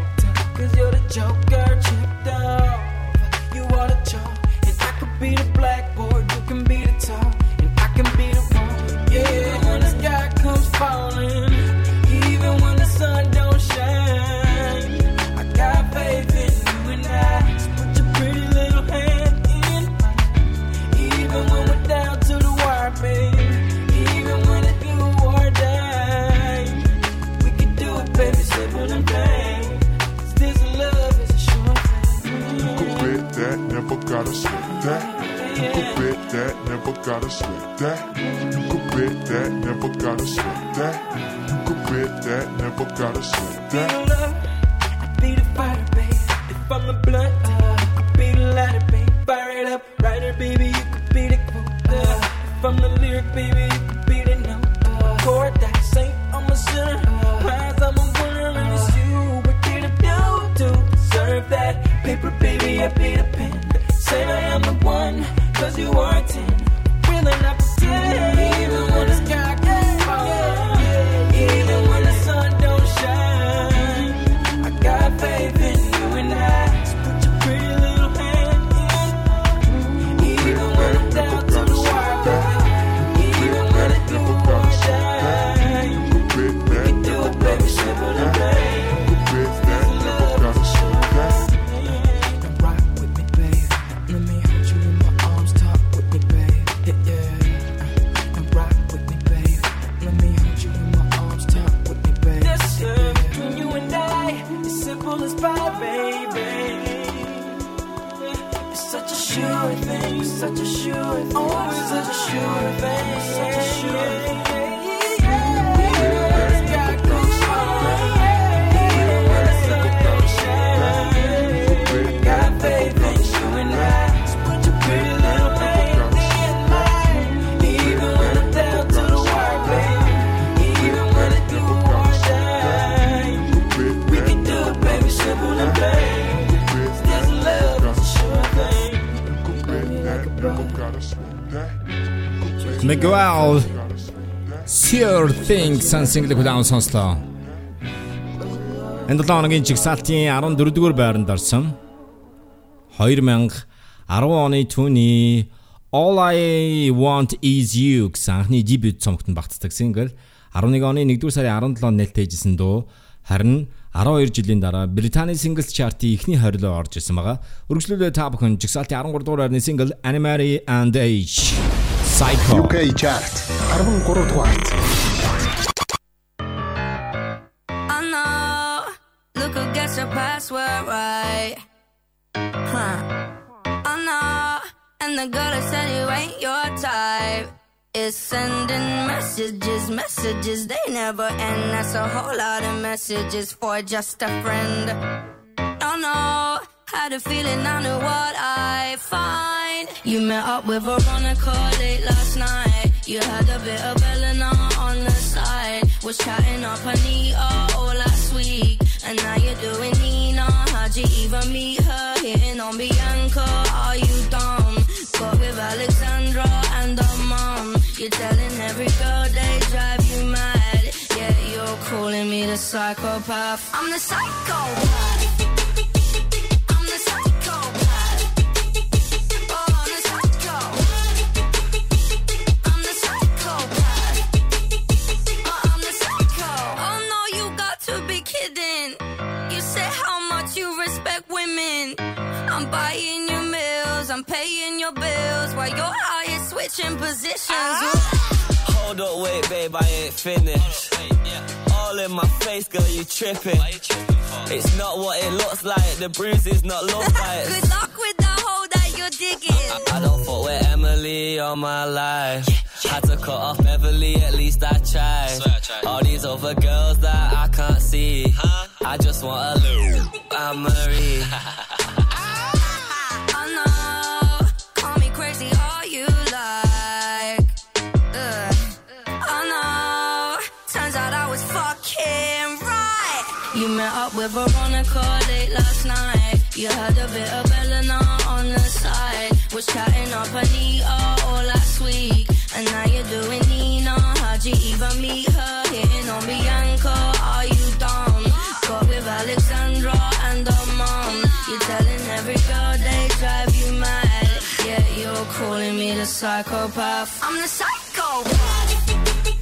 S16: cause you're the joker. Chipped off, you are the chalk. And I could be the blackboard, gotta sweat that. You can
S26: bet that, never gotta sweat that. You can bet that, never gotta sweat that. You can bet that, never gotta sweat that. Be the love,
S16: I be the fire, babe. If I'm the blood, uh, you could be the lighter, babe. Fire it up, writer, baby, you could be the quote. If I'm the lyric, baby, you could be the note. Chord that saint, I'm a sinner. Uh, I'm a winner, and it's you. What did I do to deserve that? Paper, baby, I be the Say I am the one, cause you are 10. Sure
S2: Things сан single хүлээн сонслоо. Энэ 7 хоногийн жигсаалтын 14-р байранд орсон. 2010 оны түүний All I Want Is You гэсэн анхны дебют цомогтод багтдаг single 11 оны 1-р сарын 17-нд нээлттэйжсэн дөө харин 12 жилийн дараа Британий Singles Chart-ийн эхний хорилоо орж исэн байгаа. Өргөжлөлөө та бүхэн жигсаалтын 13 дугаар байрны single Animary and Age Psycho
S9: UK chart 13 дугаарт.
S27: Your password right. Huh. Oh, I know. And the girl that said you ain't your type is sending messages, messages they never end. That's a whole lot of messages for just a friend. Oh no. Had a feeling I knew what I find. You met up with Veronica late last night. You had a bit of Eleanor on the side. Was chatting up Anita all last week. And now you're doing Nina. How'd you even meet her? Hitting on Bianca. Are you dumb? Got with Alexandra and her mom. You're telling every girl they drive you mad. Yeah, you're calling me the psychopath. I'm the psychopath. I'm buying your meals, I'm paying your bills while you're out here switching positions. Ah.
S28: Hold up, wait, babe, I ain't finished. All in my face, girl, you tripping. It's not what it looks like, the bruises not look like.
S27: Good luck with the hole that you're digging.
S28: I don't fuck with Emily all my life. Had to cut off Beverly, at least I tried. All these other girls that I can't see. I just want a little Anne Marie.
S27: Met up with Veronica late last night. You had a bit of Eleanor on the side. Was chatting up Anita all last week. And now you're doing Nina. How'd you even meet her? Hitting on Bianca. Are you dumb? Got with Alexandra and her mom. You're telling every girl they drive you mad. Yeah, you're calling me the psychopath. I'm the psychopath.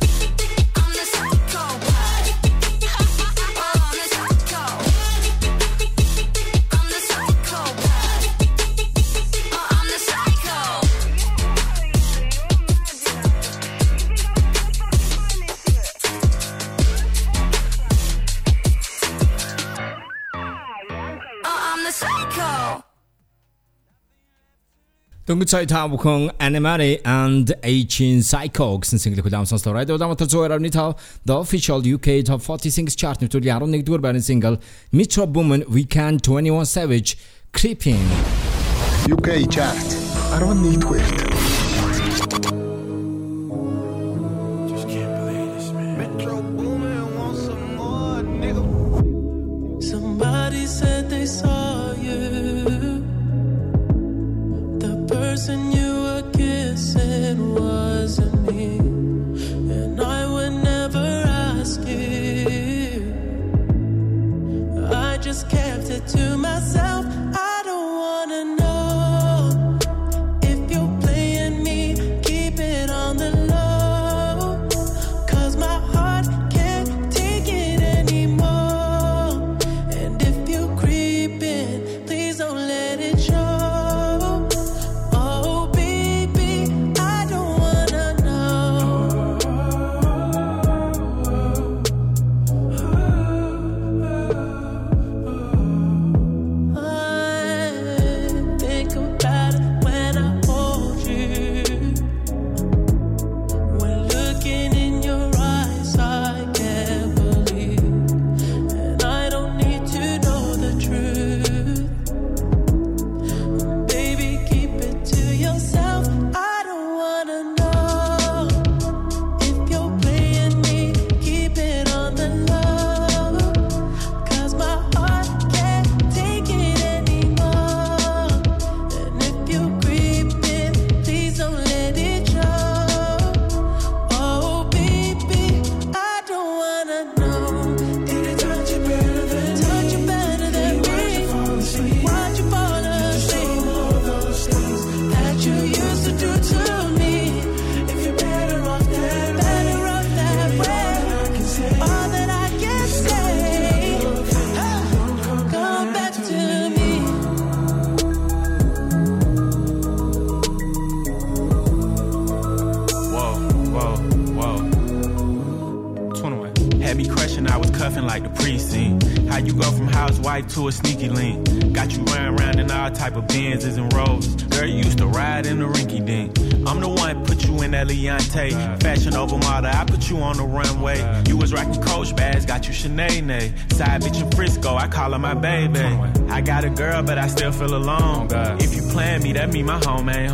S2: Дөнгөж цай та бүхэн and Ancient Psycho гэсэн single-ийг хүлээн сонслоо. Radio Dama Tour Arni the official UK Top 40 Singles Chart. Нэвтрүүлгийн 11 дугаар байрны single Metro Boomin Weeknd 21 Savage Creeping.
S9: UK Chart. 11
S16: дугаар said they saw person you were kissing wasn't me. And I would never ask you. I just kept it to
S3: ain't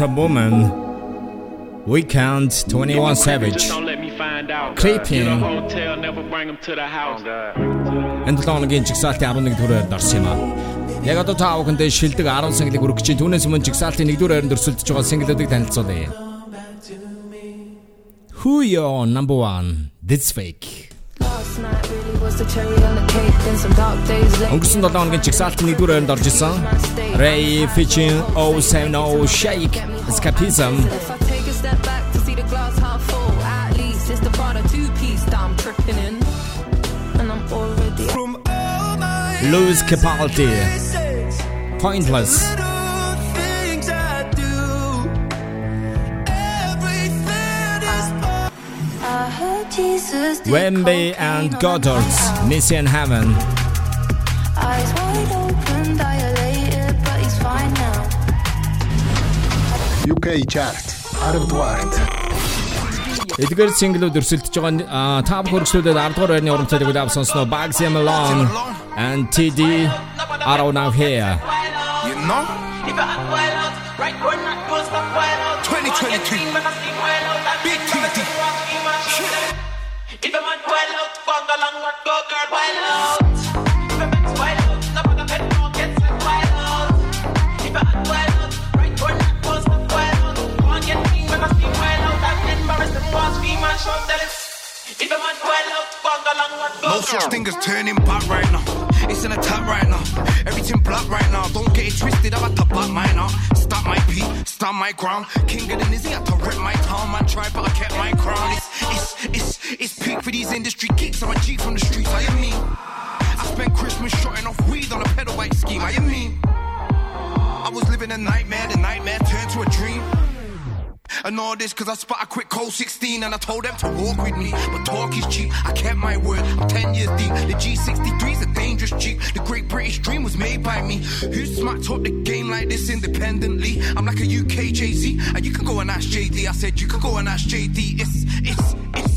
S22: a
S2: woman. We count 21 Savage. Creeping. Энд тооногийн чигсалтын 11 дүрээр орсон юм аа. Яг одоо та бүхэндээ шилдэг 10 single-ийг өргөж чинь түүнээс өмнө чигсалтын 1 дүрээр дөрсөлдөж байгаа single-уудыг танилцуулъя. Who your number 1? This
S25: fake.
S2: Өнгөрсөн 7 хоногийн чигсаалтын 1-р байранд орж исэн. RAYE featuring 070 Shake. Escapism. Lewis Capaldi. Pointless. venbee and Goddard's Messy in Heaven.
S9: UK chart 10 дугаарт.
S2: Эдгээр синглүүд өрсөлдөж байгаа та бүхэн хөргөслүүдэд 10 дугаар байрны уран цайлыг үлээв сонсноо Bugzy Malone and TD are now here.
S29: You know
S22: No
S29: such thing as turning back right now. It's an attack right now. Everything black right now. Don't get it twisted. I'm at the back mine now. Stop my beat, stand my ground. King of the Nizzy, had to rip my town. Man, tried, but I kept my crown. It's, it's, it's, it's peak for these industry geeks. I'm a G from the streets. I am me. I spent Christmas shotting off weed on a pedal bike scheme. I am me. I was living a nightmare. The nightmare turned to a dream. And all this cause I spot a quick cold 16 and I told them to walk with me. But talk is cheap, I kept my word, I'm 10 years deep. The G63's a dangerous Jeep. The great British dream was made by me. Who smacked up the game like this independently? I'm like a UK Jay-Z, and you can go and ask JD. I said you can go and ask JD. It's, it's, it's.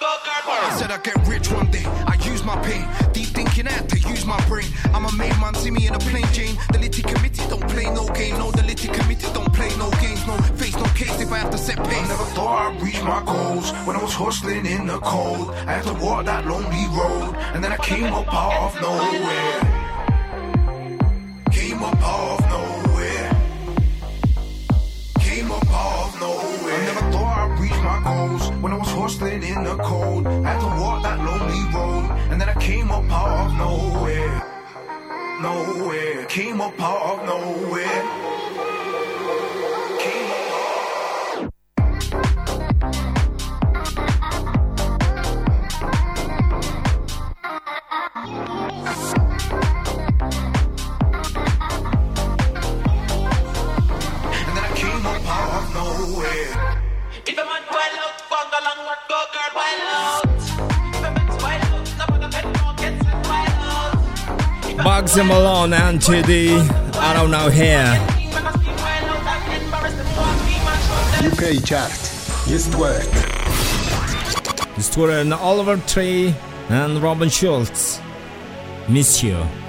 S22: I
S29: said I'd get rich one day. I use my pain. Deep thinking I had to use my brain. I'm a made man, see me in a plain Jane. The litty committee don't play no game. No, the litty committee don't play no games. No face, no case if I have to set pace.
S28: I never thought I'd reach my goals when I was hustling in the cold. I had to walk that lonely road, and then I came up out of nowhere. Came up out of nowhere. Came up out of nowhere. When I was hustling in the cold. I had to walk that lonely road, and then I came up out of nowhere. Nowhere. Came up out of nowhere. Came up
S29: And
S2: Bugzy Malone and TD.
S22: I don't know here.
S9: UK chart. Jest
S19: work. in Oliver Tree and Robin Schulz. Miss you.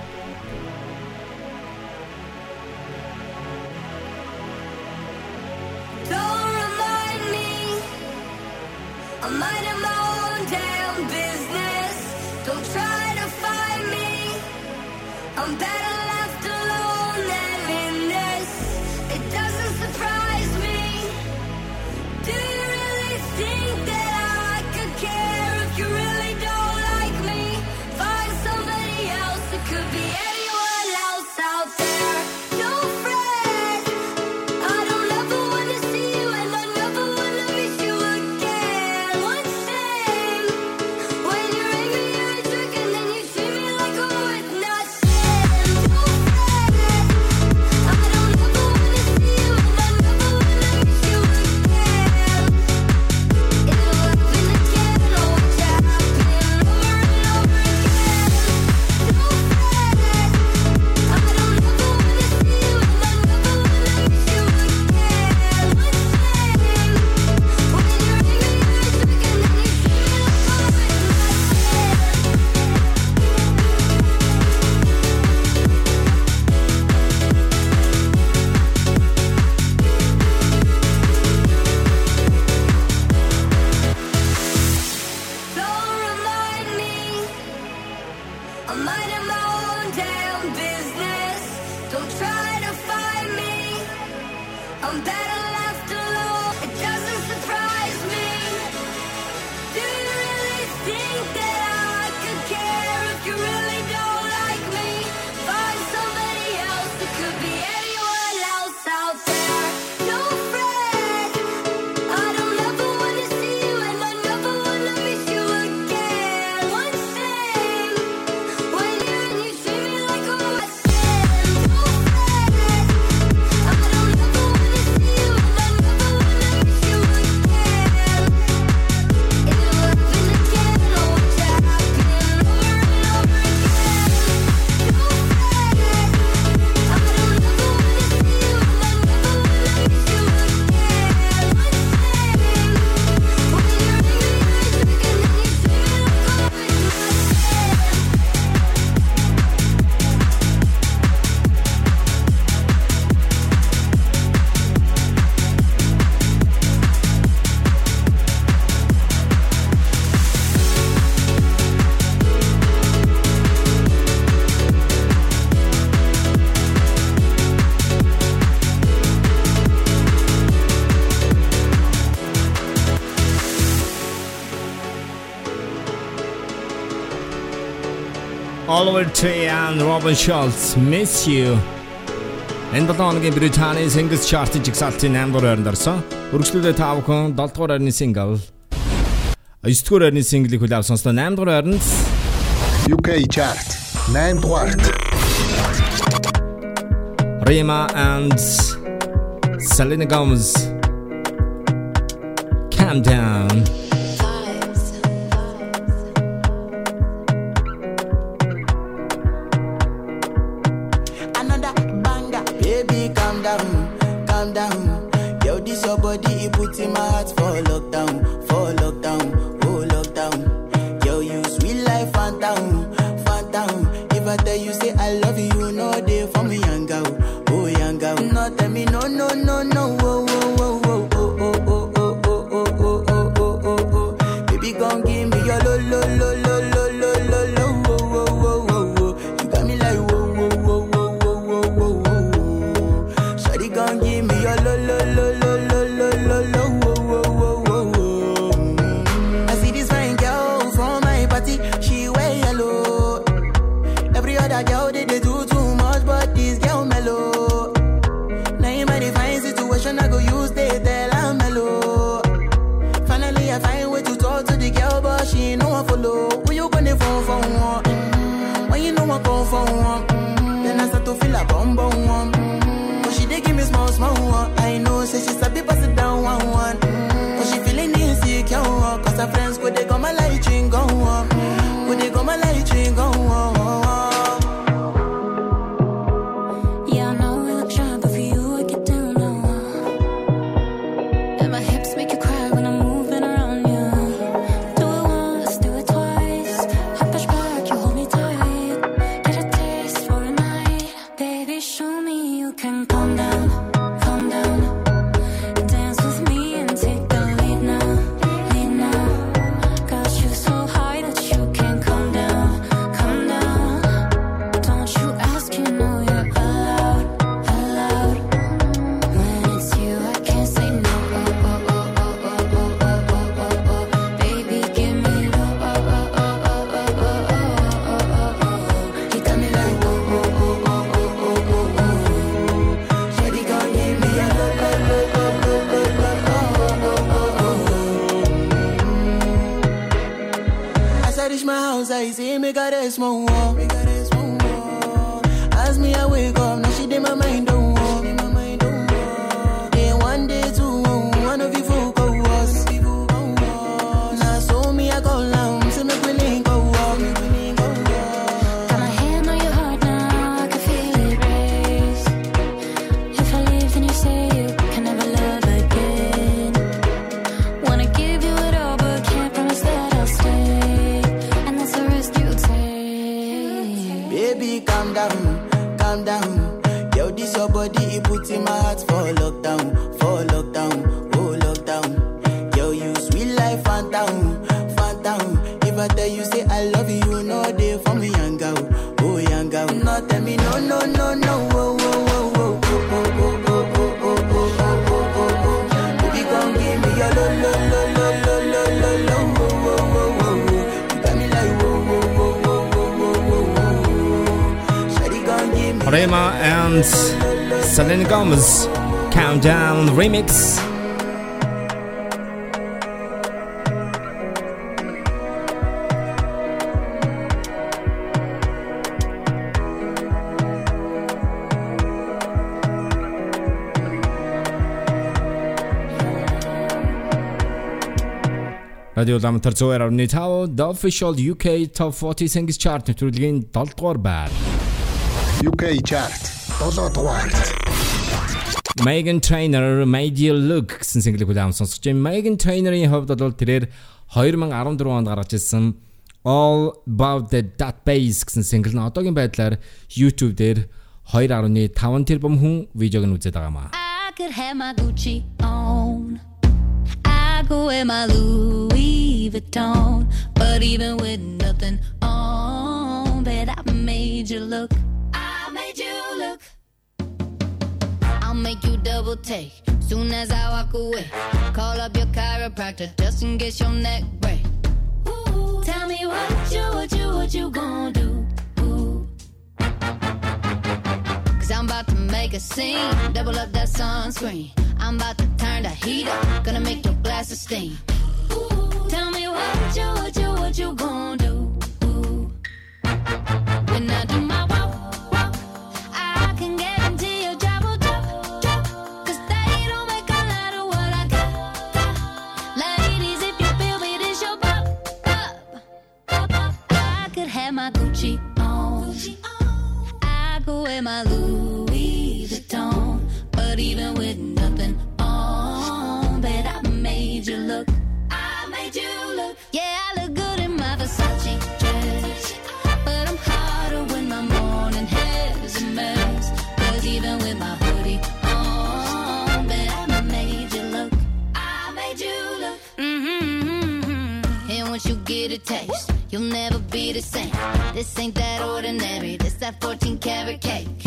S2: Doherty and
S19: Robin Schulz Miss You. Энэ долооногийн Британий Singles Chart-ын жигсаалтын 8 дугаар байранд орсон. Үргэлжлүүлээ та бүхэн 7 дугаар байрны single. 9 дугаар байрны single-ийг хүлээв сонслоо 8 дугаар байранд
S9: UK Chart 8 дугаарт
S19: Rima and Selena Gomez. Calm Down.
S30: beating my heart
S2: Rema and Selena Gomez Calm Down Remix. Радио ламтар 112.5 The Official UK Top 40 Singles Chart нэвтрүүлгийн 7 дугаар байр.
S9: UK Chart 7 дугаар.
S2: Megan Trainor Made You Look гэсэн single хүлээм сонсож байна. Megan Trainor-ийн хувьд бол тэрээр 2014 онд гаргаж ирсэн All About the That Bass гэсэн single нь одоогийн байдлаар YouTube дээр 2.5 тэрбум хүн видеог нь үзээд байгаа маа.
S15: I could have my Gucci on. I go wear my Louis Vuitton. But even with nothing on, bet I made you look. Make you double take soon as I walk away. Call up your chiropractor just in case your neck break. Ooh, tell me what you, what you, what you gonna do? Cause I'm about to make a scene. Double up that sunscreen. I'm about to turn the heat up. Gonna make your glasses steam. Ooh, tell me what you, what you, what you gonna do? Ooh. When I do I go wear my Louis Vuitton. But even with nothing on, bet I made you look. I made you look. Yeah, I look good in my Versace dress. But I'm hotter when my morning hair's a mess. Cause even with my hoodie on, bet I made you look. I made you look. Mm-hmm. And once you get a taste, you'll never be the same. This ain't that ordinary. This that 14 karat cake.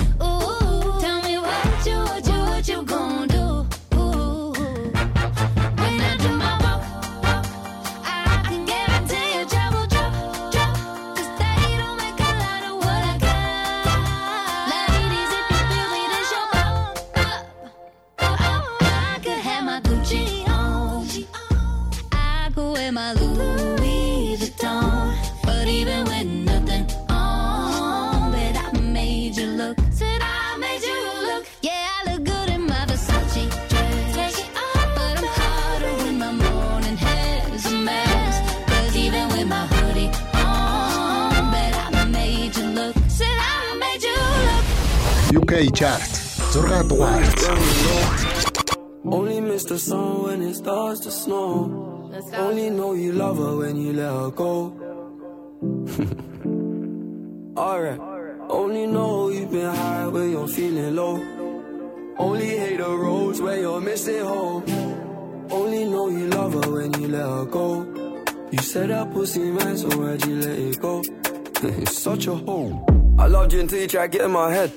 S9: UK Chart 6 дугаар.
S31: Only miss the sun when it starts to snow. Only know you love her when you let her go. Alright. Only know you've been high when you're feeling low. Only hate the roads where you're missing home. Only know you love her when you let her go. You said that pussy man, so why'd you let it go? it's such a hole. I loved you until you tried to get in my head.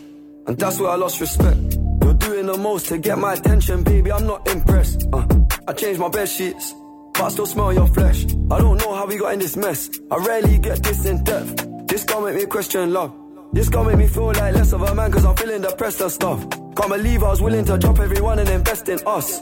S31: And that's where I lost respect. You're doing the most to get my attention, baby. I'm not impressed. Uh, I changed my bed sheets, but I still smell your flesh. I don't know how we got in this mess. I rarely get this in depth. This gon' make me question love. This gon' make me feel like less of a man, cause I'm feeling depressed and stuff. Can't believe I was willing to drop everyone and invest in us.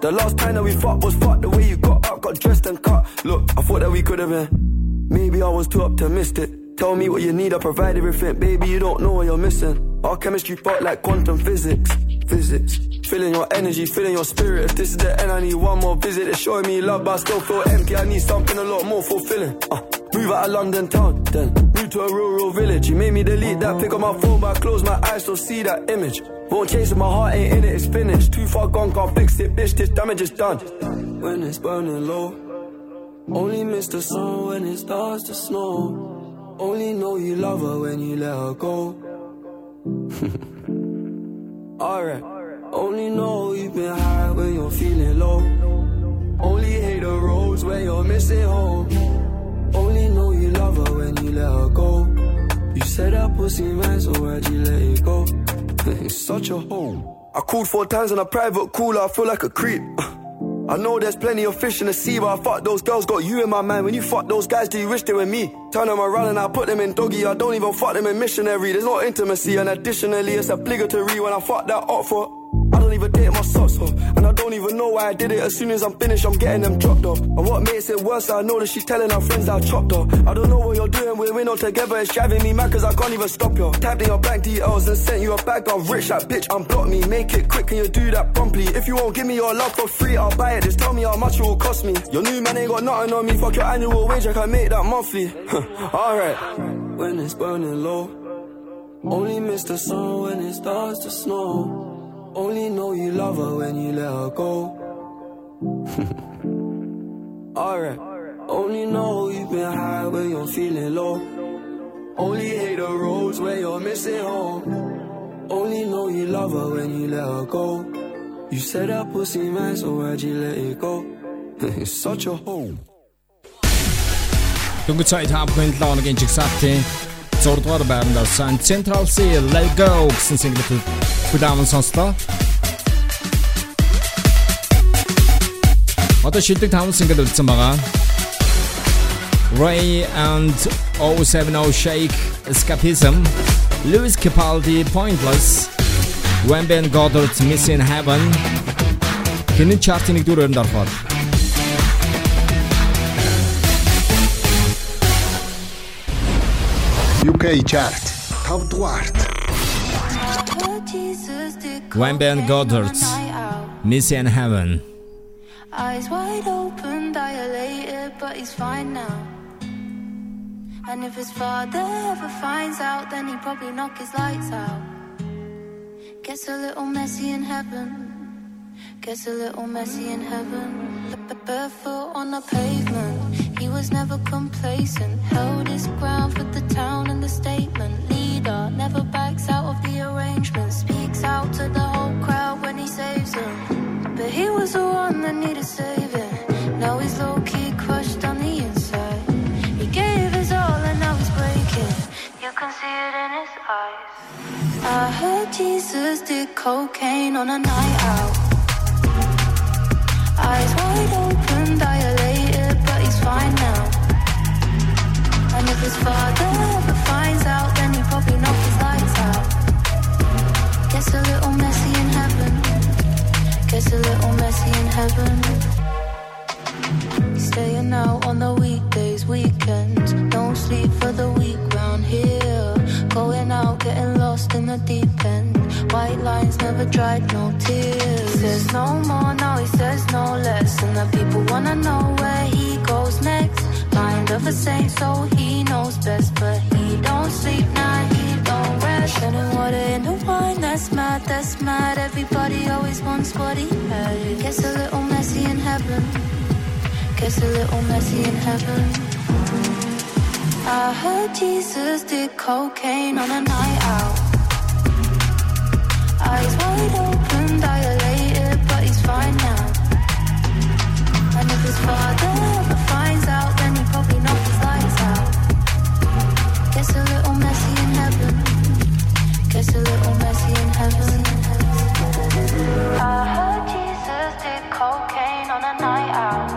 S31: The last time that we fought was fucked. The way you got up, got dressed and cut. Look, I thought that we could have been. Maybe I was too optimistic. Tell me what you need, I provide everything. Baby, you don't know what you're missing. Our chemistry fought like quantum physics. Physics. Feeling your energy, feeling your spirit. If this is the end, I need one more visit. It's showing me love, but I still feel empty. I need something a lot more fulfilling. Uh, move out of London town, then move to a rural village. You made me delete that pick on my phone, but I close my eyes, still see that image. Won't chase it, my heart ain't in it, it's finished. Too far gone, can't fix it, bitch. This damage is done.
S32: When it's burning low, only miss the sun when it starts to snow. Only know you love her when you let her go. Alright. Only know you've been high when you're feeling low. Only hate the roads when you're missing home. Only know you love her when you let her go. You said that pussy man, so why'd you let it go? it's such a home.
S31: I called four times on a private call, I feel like a creep. I know there's plenty of fish in the sea, but I fuck those girls, got you in my mind. When you fuck those guys, do you wish they were me? Turn them around and I put them in doggy. I don't even fuck them in missionary. There's no intimacy, and additionally, it's obligatory when I fuck that up for. Even date my socks off, and I don't even know why I did it. As soon as I'm finished, I'm getting them dropped off. And what makes it worse, I know that she's telling her friends I chopped off. I don't know what you're doing, we're in all together. It's driving me mad cause I can't even stop you. Tapped in your bank details and sent you a bag. I'm rich, that bitch, unblock me. Make it quick, can you do that promptly? If you won't give me your love for free, I'll buy it. Just tell me how much it will cost me. Your new man ain't got nothing on me. Fuck your annual wage, I can make that monthly. Alright.
S32: When it's burning low, only miss the sun when it starts to snow. Only know you love her when you let her go. Alright. Only know you've been high when you're feeling low. Only hate the roads when you're missing home. Only know you love her when you let her go. You said that pussy man, so why'd you let it go? it's such a home.
S2: Дөнгөж сая та бүхэн 7 хоногийн жигсаалтын 6 дугаар байранд орсон Central Sea Let Go гэсэн single хүлээвэн сонслоо. Одоо шилдэг 5 single үлдсэн байгаа. Ray and 070 Shake Escapism, Lewis Capaldi Pointless, Wemben Goddard's Missing Heaven. Хинэн чартын нэг дөрөнд орхоод
S9: UK Chart, top dwart.
S2: One band Goddard's Messy in Heaven.
S25: Eyes wide open, dilated, but he's fine now. And if his father ever finds out, then he'd probably knock his lights out. Gets a little messy in heaven. Gets a little messy in heaven. B- barefoot on the pavement. He was never complacent. Held his ground for the town and the statement. Leader never backs out of the arrangement. Speaks out to the whole crowd when he saves them. But he was the one that needed saving. Now he's low key crushed on the inside. He gave his all and now he's breaking. You can see it in his eyes. I heard Jesus did cocaine on a night out. Eyes wide open, dilated, but he's now. And if his father ever finds out, then he probably knock his lights out. Gets a little messy in heaven. Gets a little messy in heaven. Staying out on the weekdays, weekends. No sleep for the week round here. Going out, getting lost in the deep end. White lines never dried, no tears. Says no more, now he says no less. And the people wanna know where he. Mind of a saint, so he knows best. But he don't sleep, now he don't rest. Turning water into wine, that's mad, that's mad. Everybody always wants what he had. It gets a little messy in heaven. Gets a little messy in heaven. I heard Jesus did cocaine on a night out. Eyes wide open, dilated, but he's fine now. And if his father Gets a night out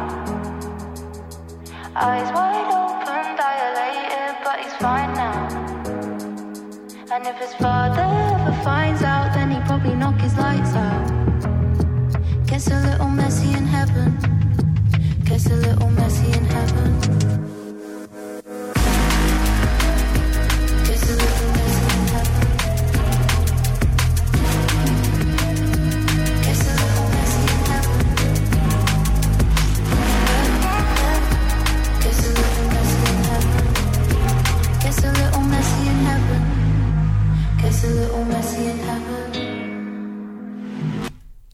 S25: Eyes wide and pupils dilated but it's fine now And if his father ever finds out that he popped a knock is lights out Kiss a little messy in heaven. Gets a little messy in heaven.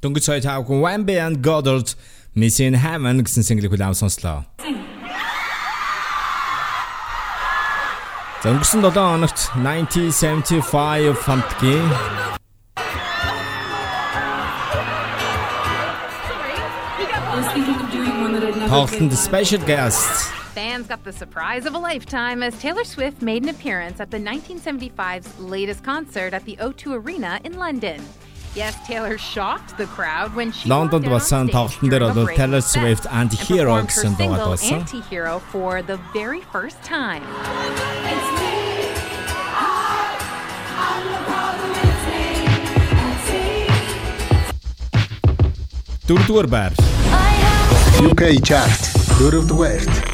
S15: Дөнгөж цай таавгүй Wambi and Goddard Miss in Heaven гэсэн single хүлээм сонслоо. За өнгөрсөн 7 хоногт 1975 фантгийн тоглолтод special guest.
S33: Fans got the surprise of a lifetime as Taylor Swift made an appearance at the 1975's latest concert at the O2 Arena in London. Yes, Taylor shocked the crowd when she
S15: Лондонд болсон тоглолтын дээр бол Taylor Swift Anti-Hero гэсэн
S33: дуугаа болсон. Anti-Hero for the very first time.
S15: Дөрөвдүгээр байр.
S9: UK chart дөрөвдүгээрт
S15: Taylor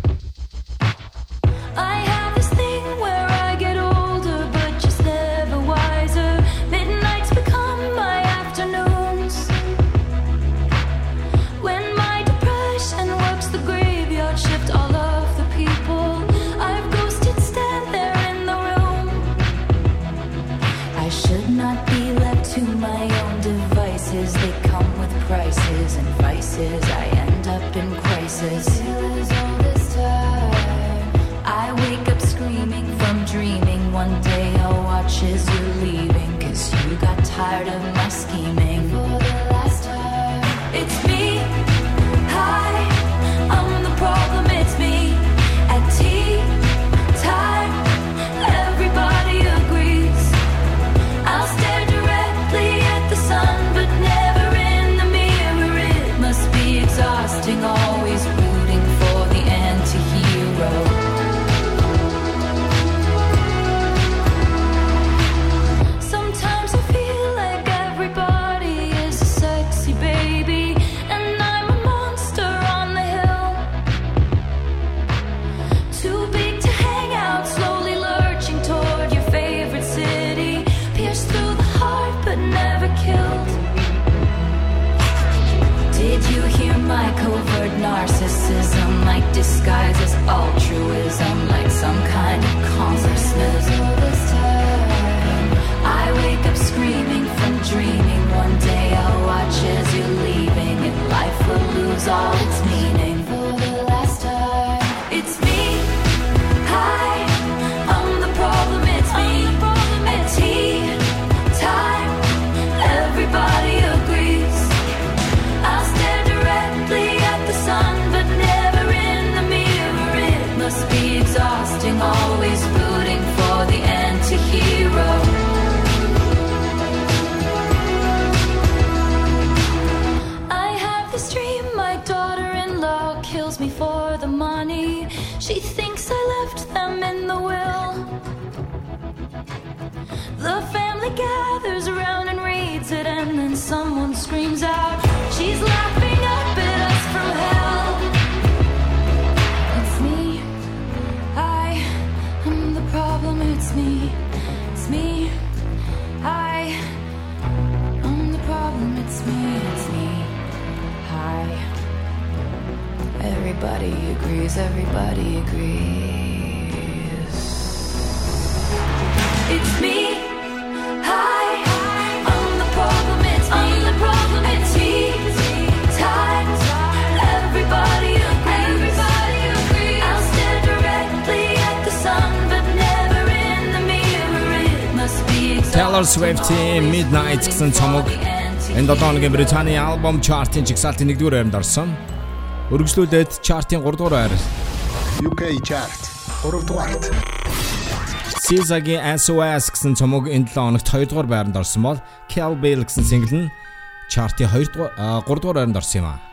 S15: Swift-ийн Midnight гэсэн цомог энэ 7 хоногийн Британий альбом чартын жигсаалтын 1-р байранд орсон. Өргөжлүүлээд чартын 3-р байр.
S9: UK chart 3-р.
S15: SZA-гийн SOS гэсэн цомог энэ 7 хоногт 2-р байранд орсон бол Kel Bell гэсэн single нь чартын 2-р 3-р байранд орсон юм а.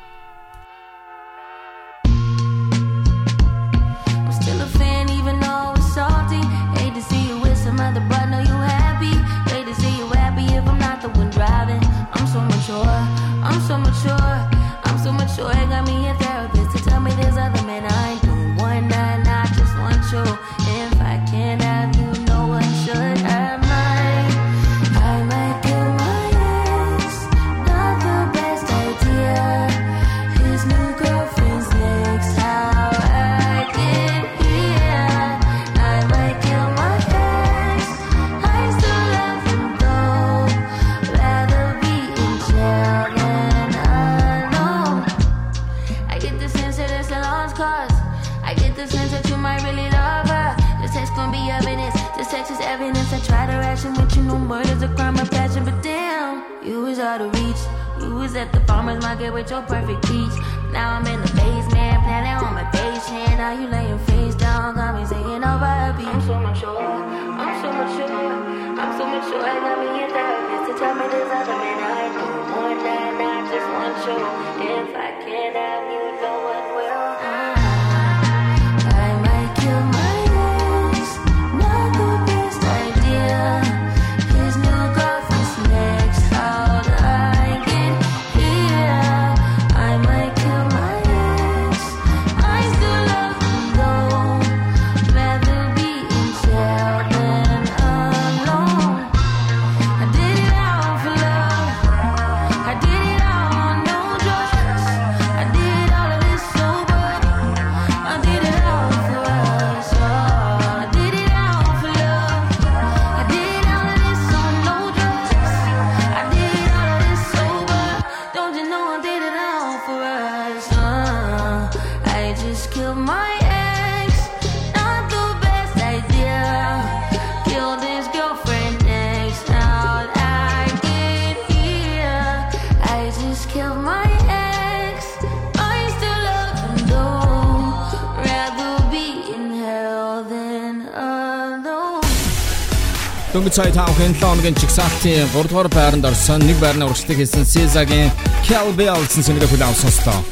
S2: Сая тавхан 7 хоногийн чигсалтын 3 дугаар байранд орсон нэг байрны урагшлыг хийсэн Сезагийн Cal Bell гэсэн сэнийг хүлээн авсан сонслоо.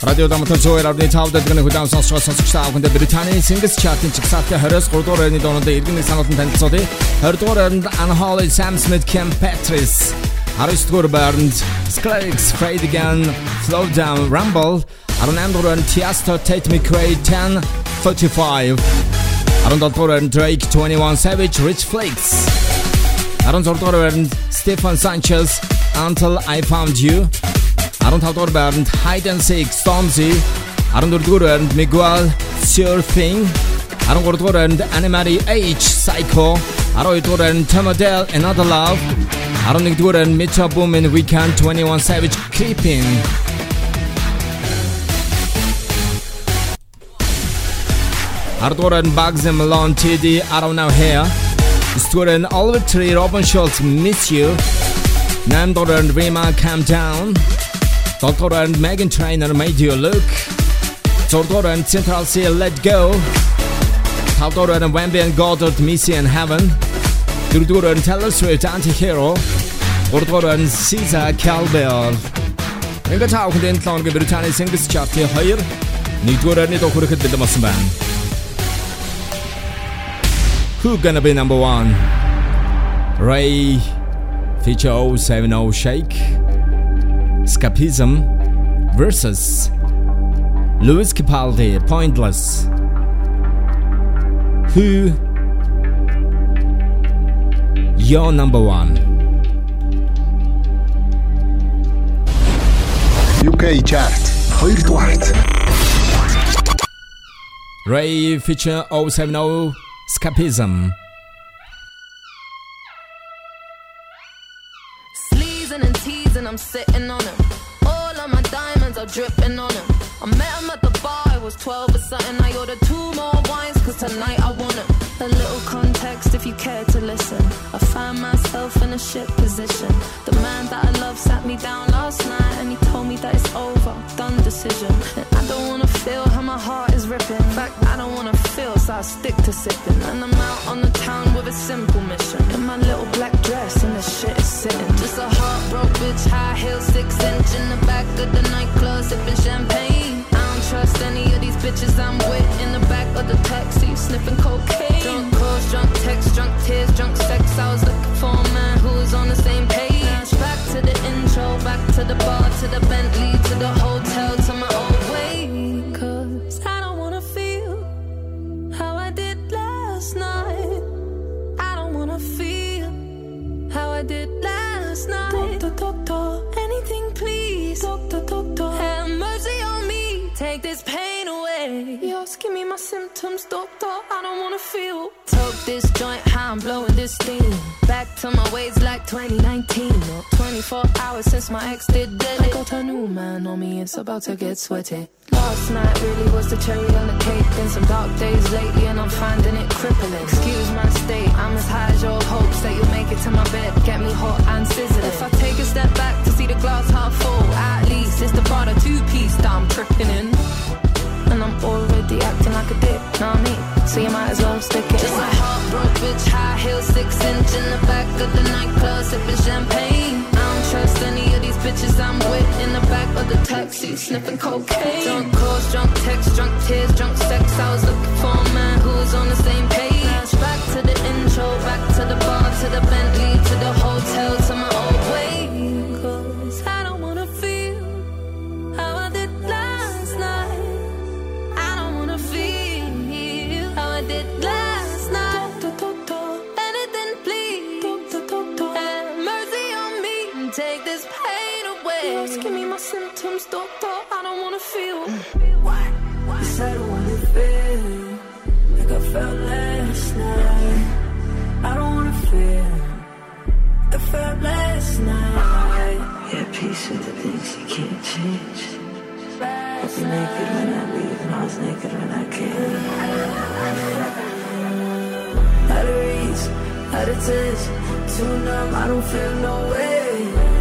S2: Радио Дамтар зөөр авны тав дэлгэн хүлээн сонсгоо сонсогч таавханд Британий Singles Chart-ын чигсалтын 23 дугаар байрны дооноос иргэн нэг санаалтан танилцуулъя. 20 дугаар байранд Unholy Sam Smith Kim Petras 19 дугаар байранд Skrillex Fade Again Slow Down Rumble 18 дугаар байранд Tiesto Tate McRae 10 45 Arundel Torren, Drake, 21 Savage, Rich Flex. Arundel Torren, Stephen Sanchez, Until I Found You. Arundel Torren, Hide and Seek, Stormzy. Arundel Torren, Miguel, Sure Thing. Arundel Torren, Anne-Marie Aitch, Psycho. Arundel Torren, Tom Odell, Another Love. Arundel Torren, Metro Boomin, Weeknd, 21 Savage, Creeping. Ардууран Bugs and Malone TD I don't know here Стууран Oliver Tree Robin Schultz Miss You Namdorан Rima Calm Down Doktoran Megan Trainor Made You Look Zordoran Central Sea Let Go Тавдоран Wemby and Goddard Missy and Heaven Дөрөвдүгээр Taylor Swift Anti-Hero Гуравдугаар Caesar Cowbell Ингээд тав хүнд 7 хоногийн Британий Singles Chart-ийн 2 нэгдүгээр орны дуу хүрэхэд бэлэн болсон байна. Who gonna be number one? RAYE feature 070 Shake, Escapism versus Lewis Capaldi, Pointless. Who? Your number one.
S9: UK chart, хоёрдугаарт.
S2: RAYE feature 070 Escapism
S34: Sleazing and teasing, I'm sitting on. All of my diamonds are dripping on. I met him at the bar, I was 12 or something. I ordered two more wines, cause tonight I want him. A little context if you care to listen. I find myself in a shit position. The man that I love sat me down last night and he told me that it's over, done decision. And I don't wanna feel how my heart is ripping. In fact, I don't wanna feel, so I stick to sipping. And I'm out on the town with a simple mission. In my little black dress and the shit is sitting. Just a heartbroken bitch, high heel, six inch in the back of the nightclub, sipping champagne. Trust any of these bitches I'm with in the back of the taxi, sniffing cocaine. Drunk calls, drunk texts, drunk tears, drunk sex. I was looking for a man who was on the same page. Back to the intro, back to the bar, to the Bentley, to the hotel, to my old way. Cause I don't wanna feel how I did last night. I don't wanna feel how I did last night. Doctor, doctor, anything please. Doctor, doctor, have mercy on me. Take this pain away. Just give me my symptoms, doctor. I don't wanna feel. Toke this joint, how I'm blowing this steam. Back to my ways like 2019. Or 24 hours since my ex did dead. I got a new man on me, it's about to get sweaty. Last night really was the cherry on the cake. Been some dark days lately, and I'm finding it crippling. Excuse my state, I'm as high as your hopes that you'll make it to my bed. Get me hot and sizzling. If I take step back to see the glass half full, at least it's the Prada two piece that I'm tripping in. And I'm already acting like a dick, know what I mean? So you might as well stick it Just a heartbroken bitch, high heel, six inch in the back of the nightclub, sipping champagne. I don't trust any of these bitches I'm with in the back of the taxi, sniffing cocaine. Drunk calls, drunk texts, drunk tears, drunk sex. I was looking for a man who was on the same page. Back to the intro, back to the bar, to the Bentley,
S19: Yes, I don't wanna feel like I felt last night. I don't wanna feel like I felt last night. Yeah, peace with the things you can't change. I was naked when I leave, and I was naked when I came. Out of reach, out of touch, too numb, I don't feel no way.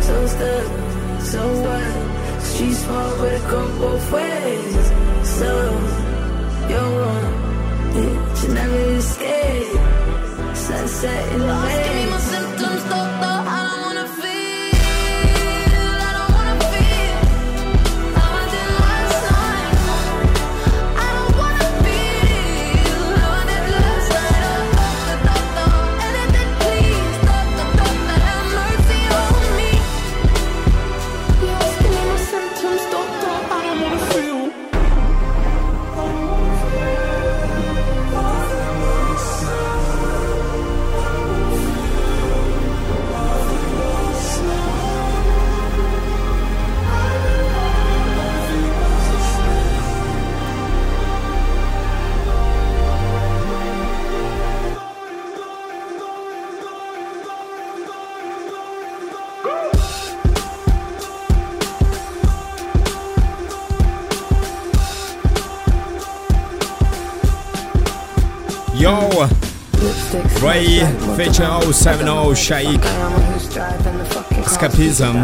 S19: So stuck, so what? Street small, but it go both ways. So, you're yeah, you never escape. Sunset in the
S34: Just
S2: feature 070 Shaik Escapism.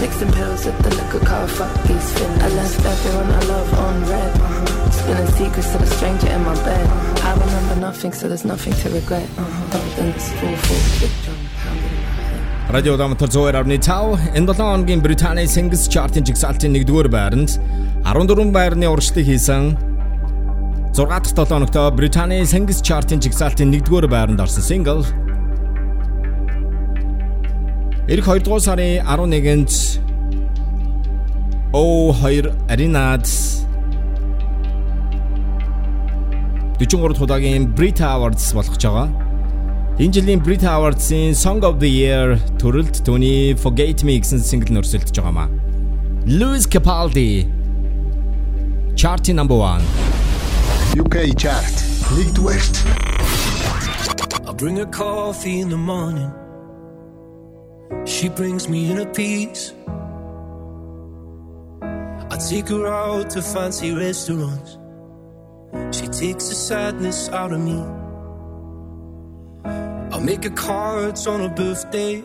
S19: Mixing pills with the liquor car, fuck these feelings. I left everyone I love on red. Uh-huh. Spilling secrets to the stranger in my bed. I remember nothing, so there's nothing to regret. Uh-huh. Something's drum.
S2: Радио Дамтар 102.5 энэ 7 хоногийн Британий Singles Chart-ын жигсаалтын 1-р байранд 14 байрны урагшлыг хийсэн 6 дахь 7 хоногт Британий Singles Chart-ын жигсаалтын 1-р байранд орсон single Ирэх 2 дугаар сарын 11-нд O2 Arena-д 43 удаагийн Brit Awards болгож байгаа. Энэ жилийн Brit Awards-ийн Song of the Year төрөлд түүний Forget Me гэсэн single нь өрсөлдөж байгаа маа. Lewis Capaldi Chart number 1
S9: UK Chart 1-р
S16: I bring her coffee in the morning. She brings me in a piece. I take her out to fancy restaurants. She takes the sadness out of me. I make her cards on her birthday.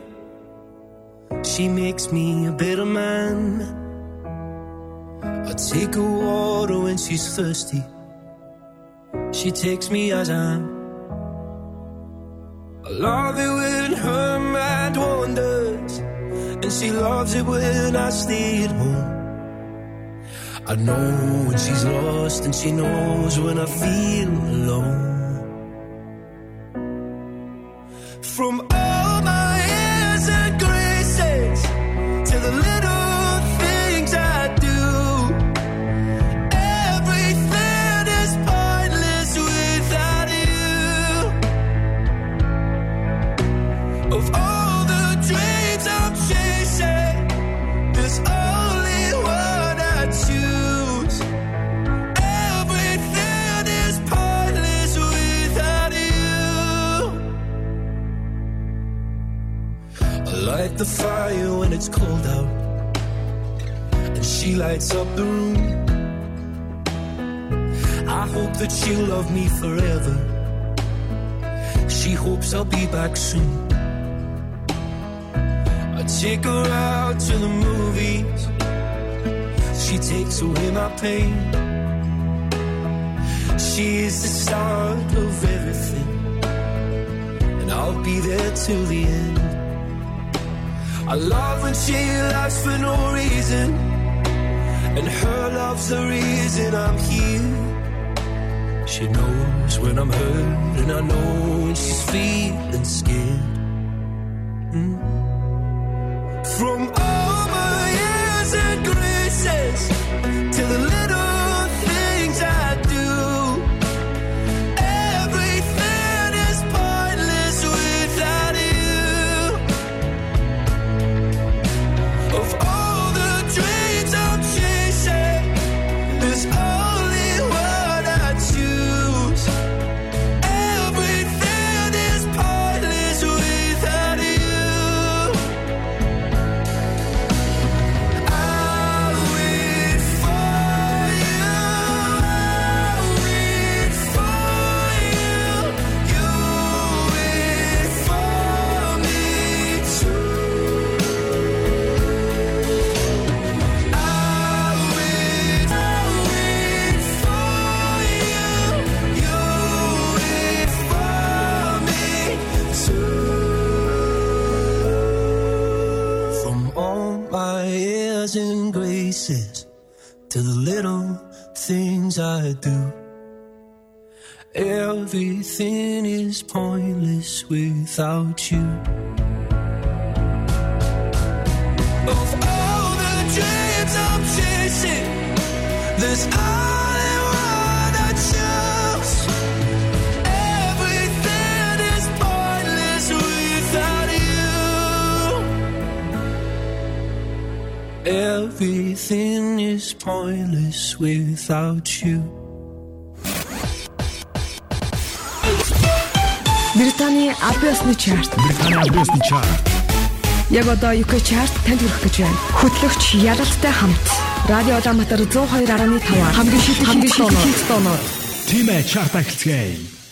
S16: She makes me a better man. I take her water when she's thirsty. She takes me as I am. I love it when her mind wanders, and she loves it when I stay at home. I know when she's lost, and she knows when I feel alone. My pain. She is the start of everything. And I'll be there till the end. I love when she laughs for no reason. And her love's the reason I'm here. She knows when I'm hurt, and I know when she's feeling scared. Mm. I do. Everything is pointless without you. Of all the dreams I'm chasing, there's only Everything is pointless without you.
S35: Британий Абиосны чарт.
S17: Британий Абиосны чарт.
S35: Яг одоо UK чарт танд хүрэх гэж байна. Хөтлөгч Яралтай хамт Радио Улаанбаатар 102.5 хамгийн шилдэг хамгийн шилдэг тоноор
S17: Тимэ чарт ахилцгээе.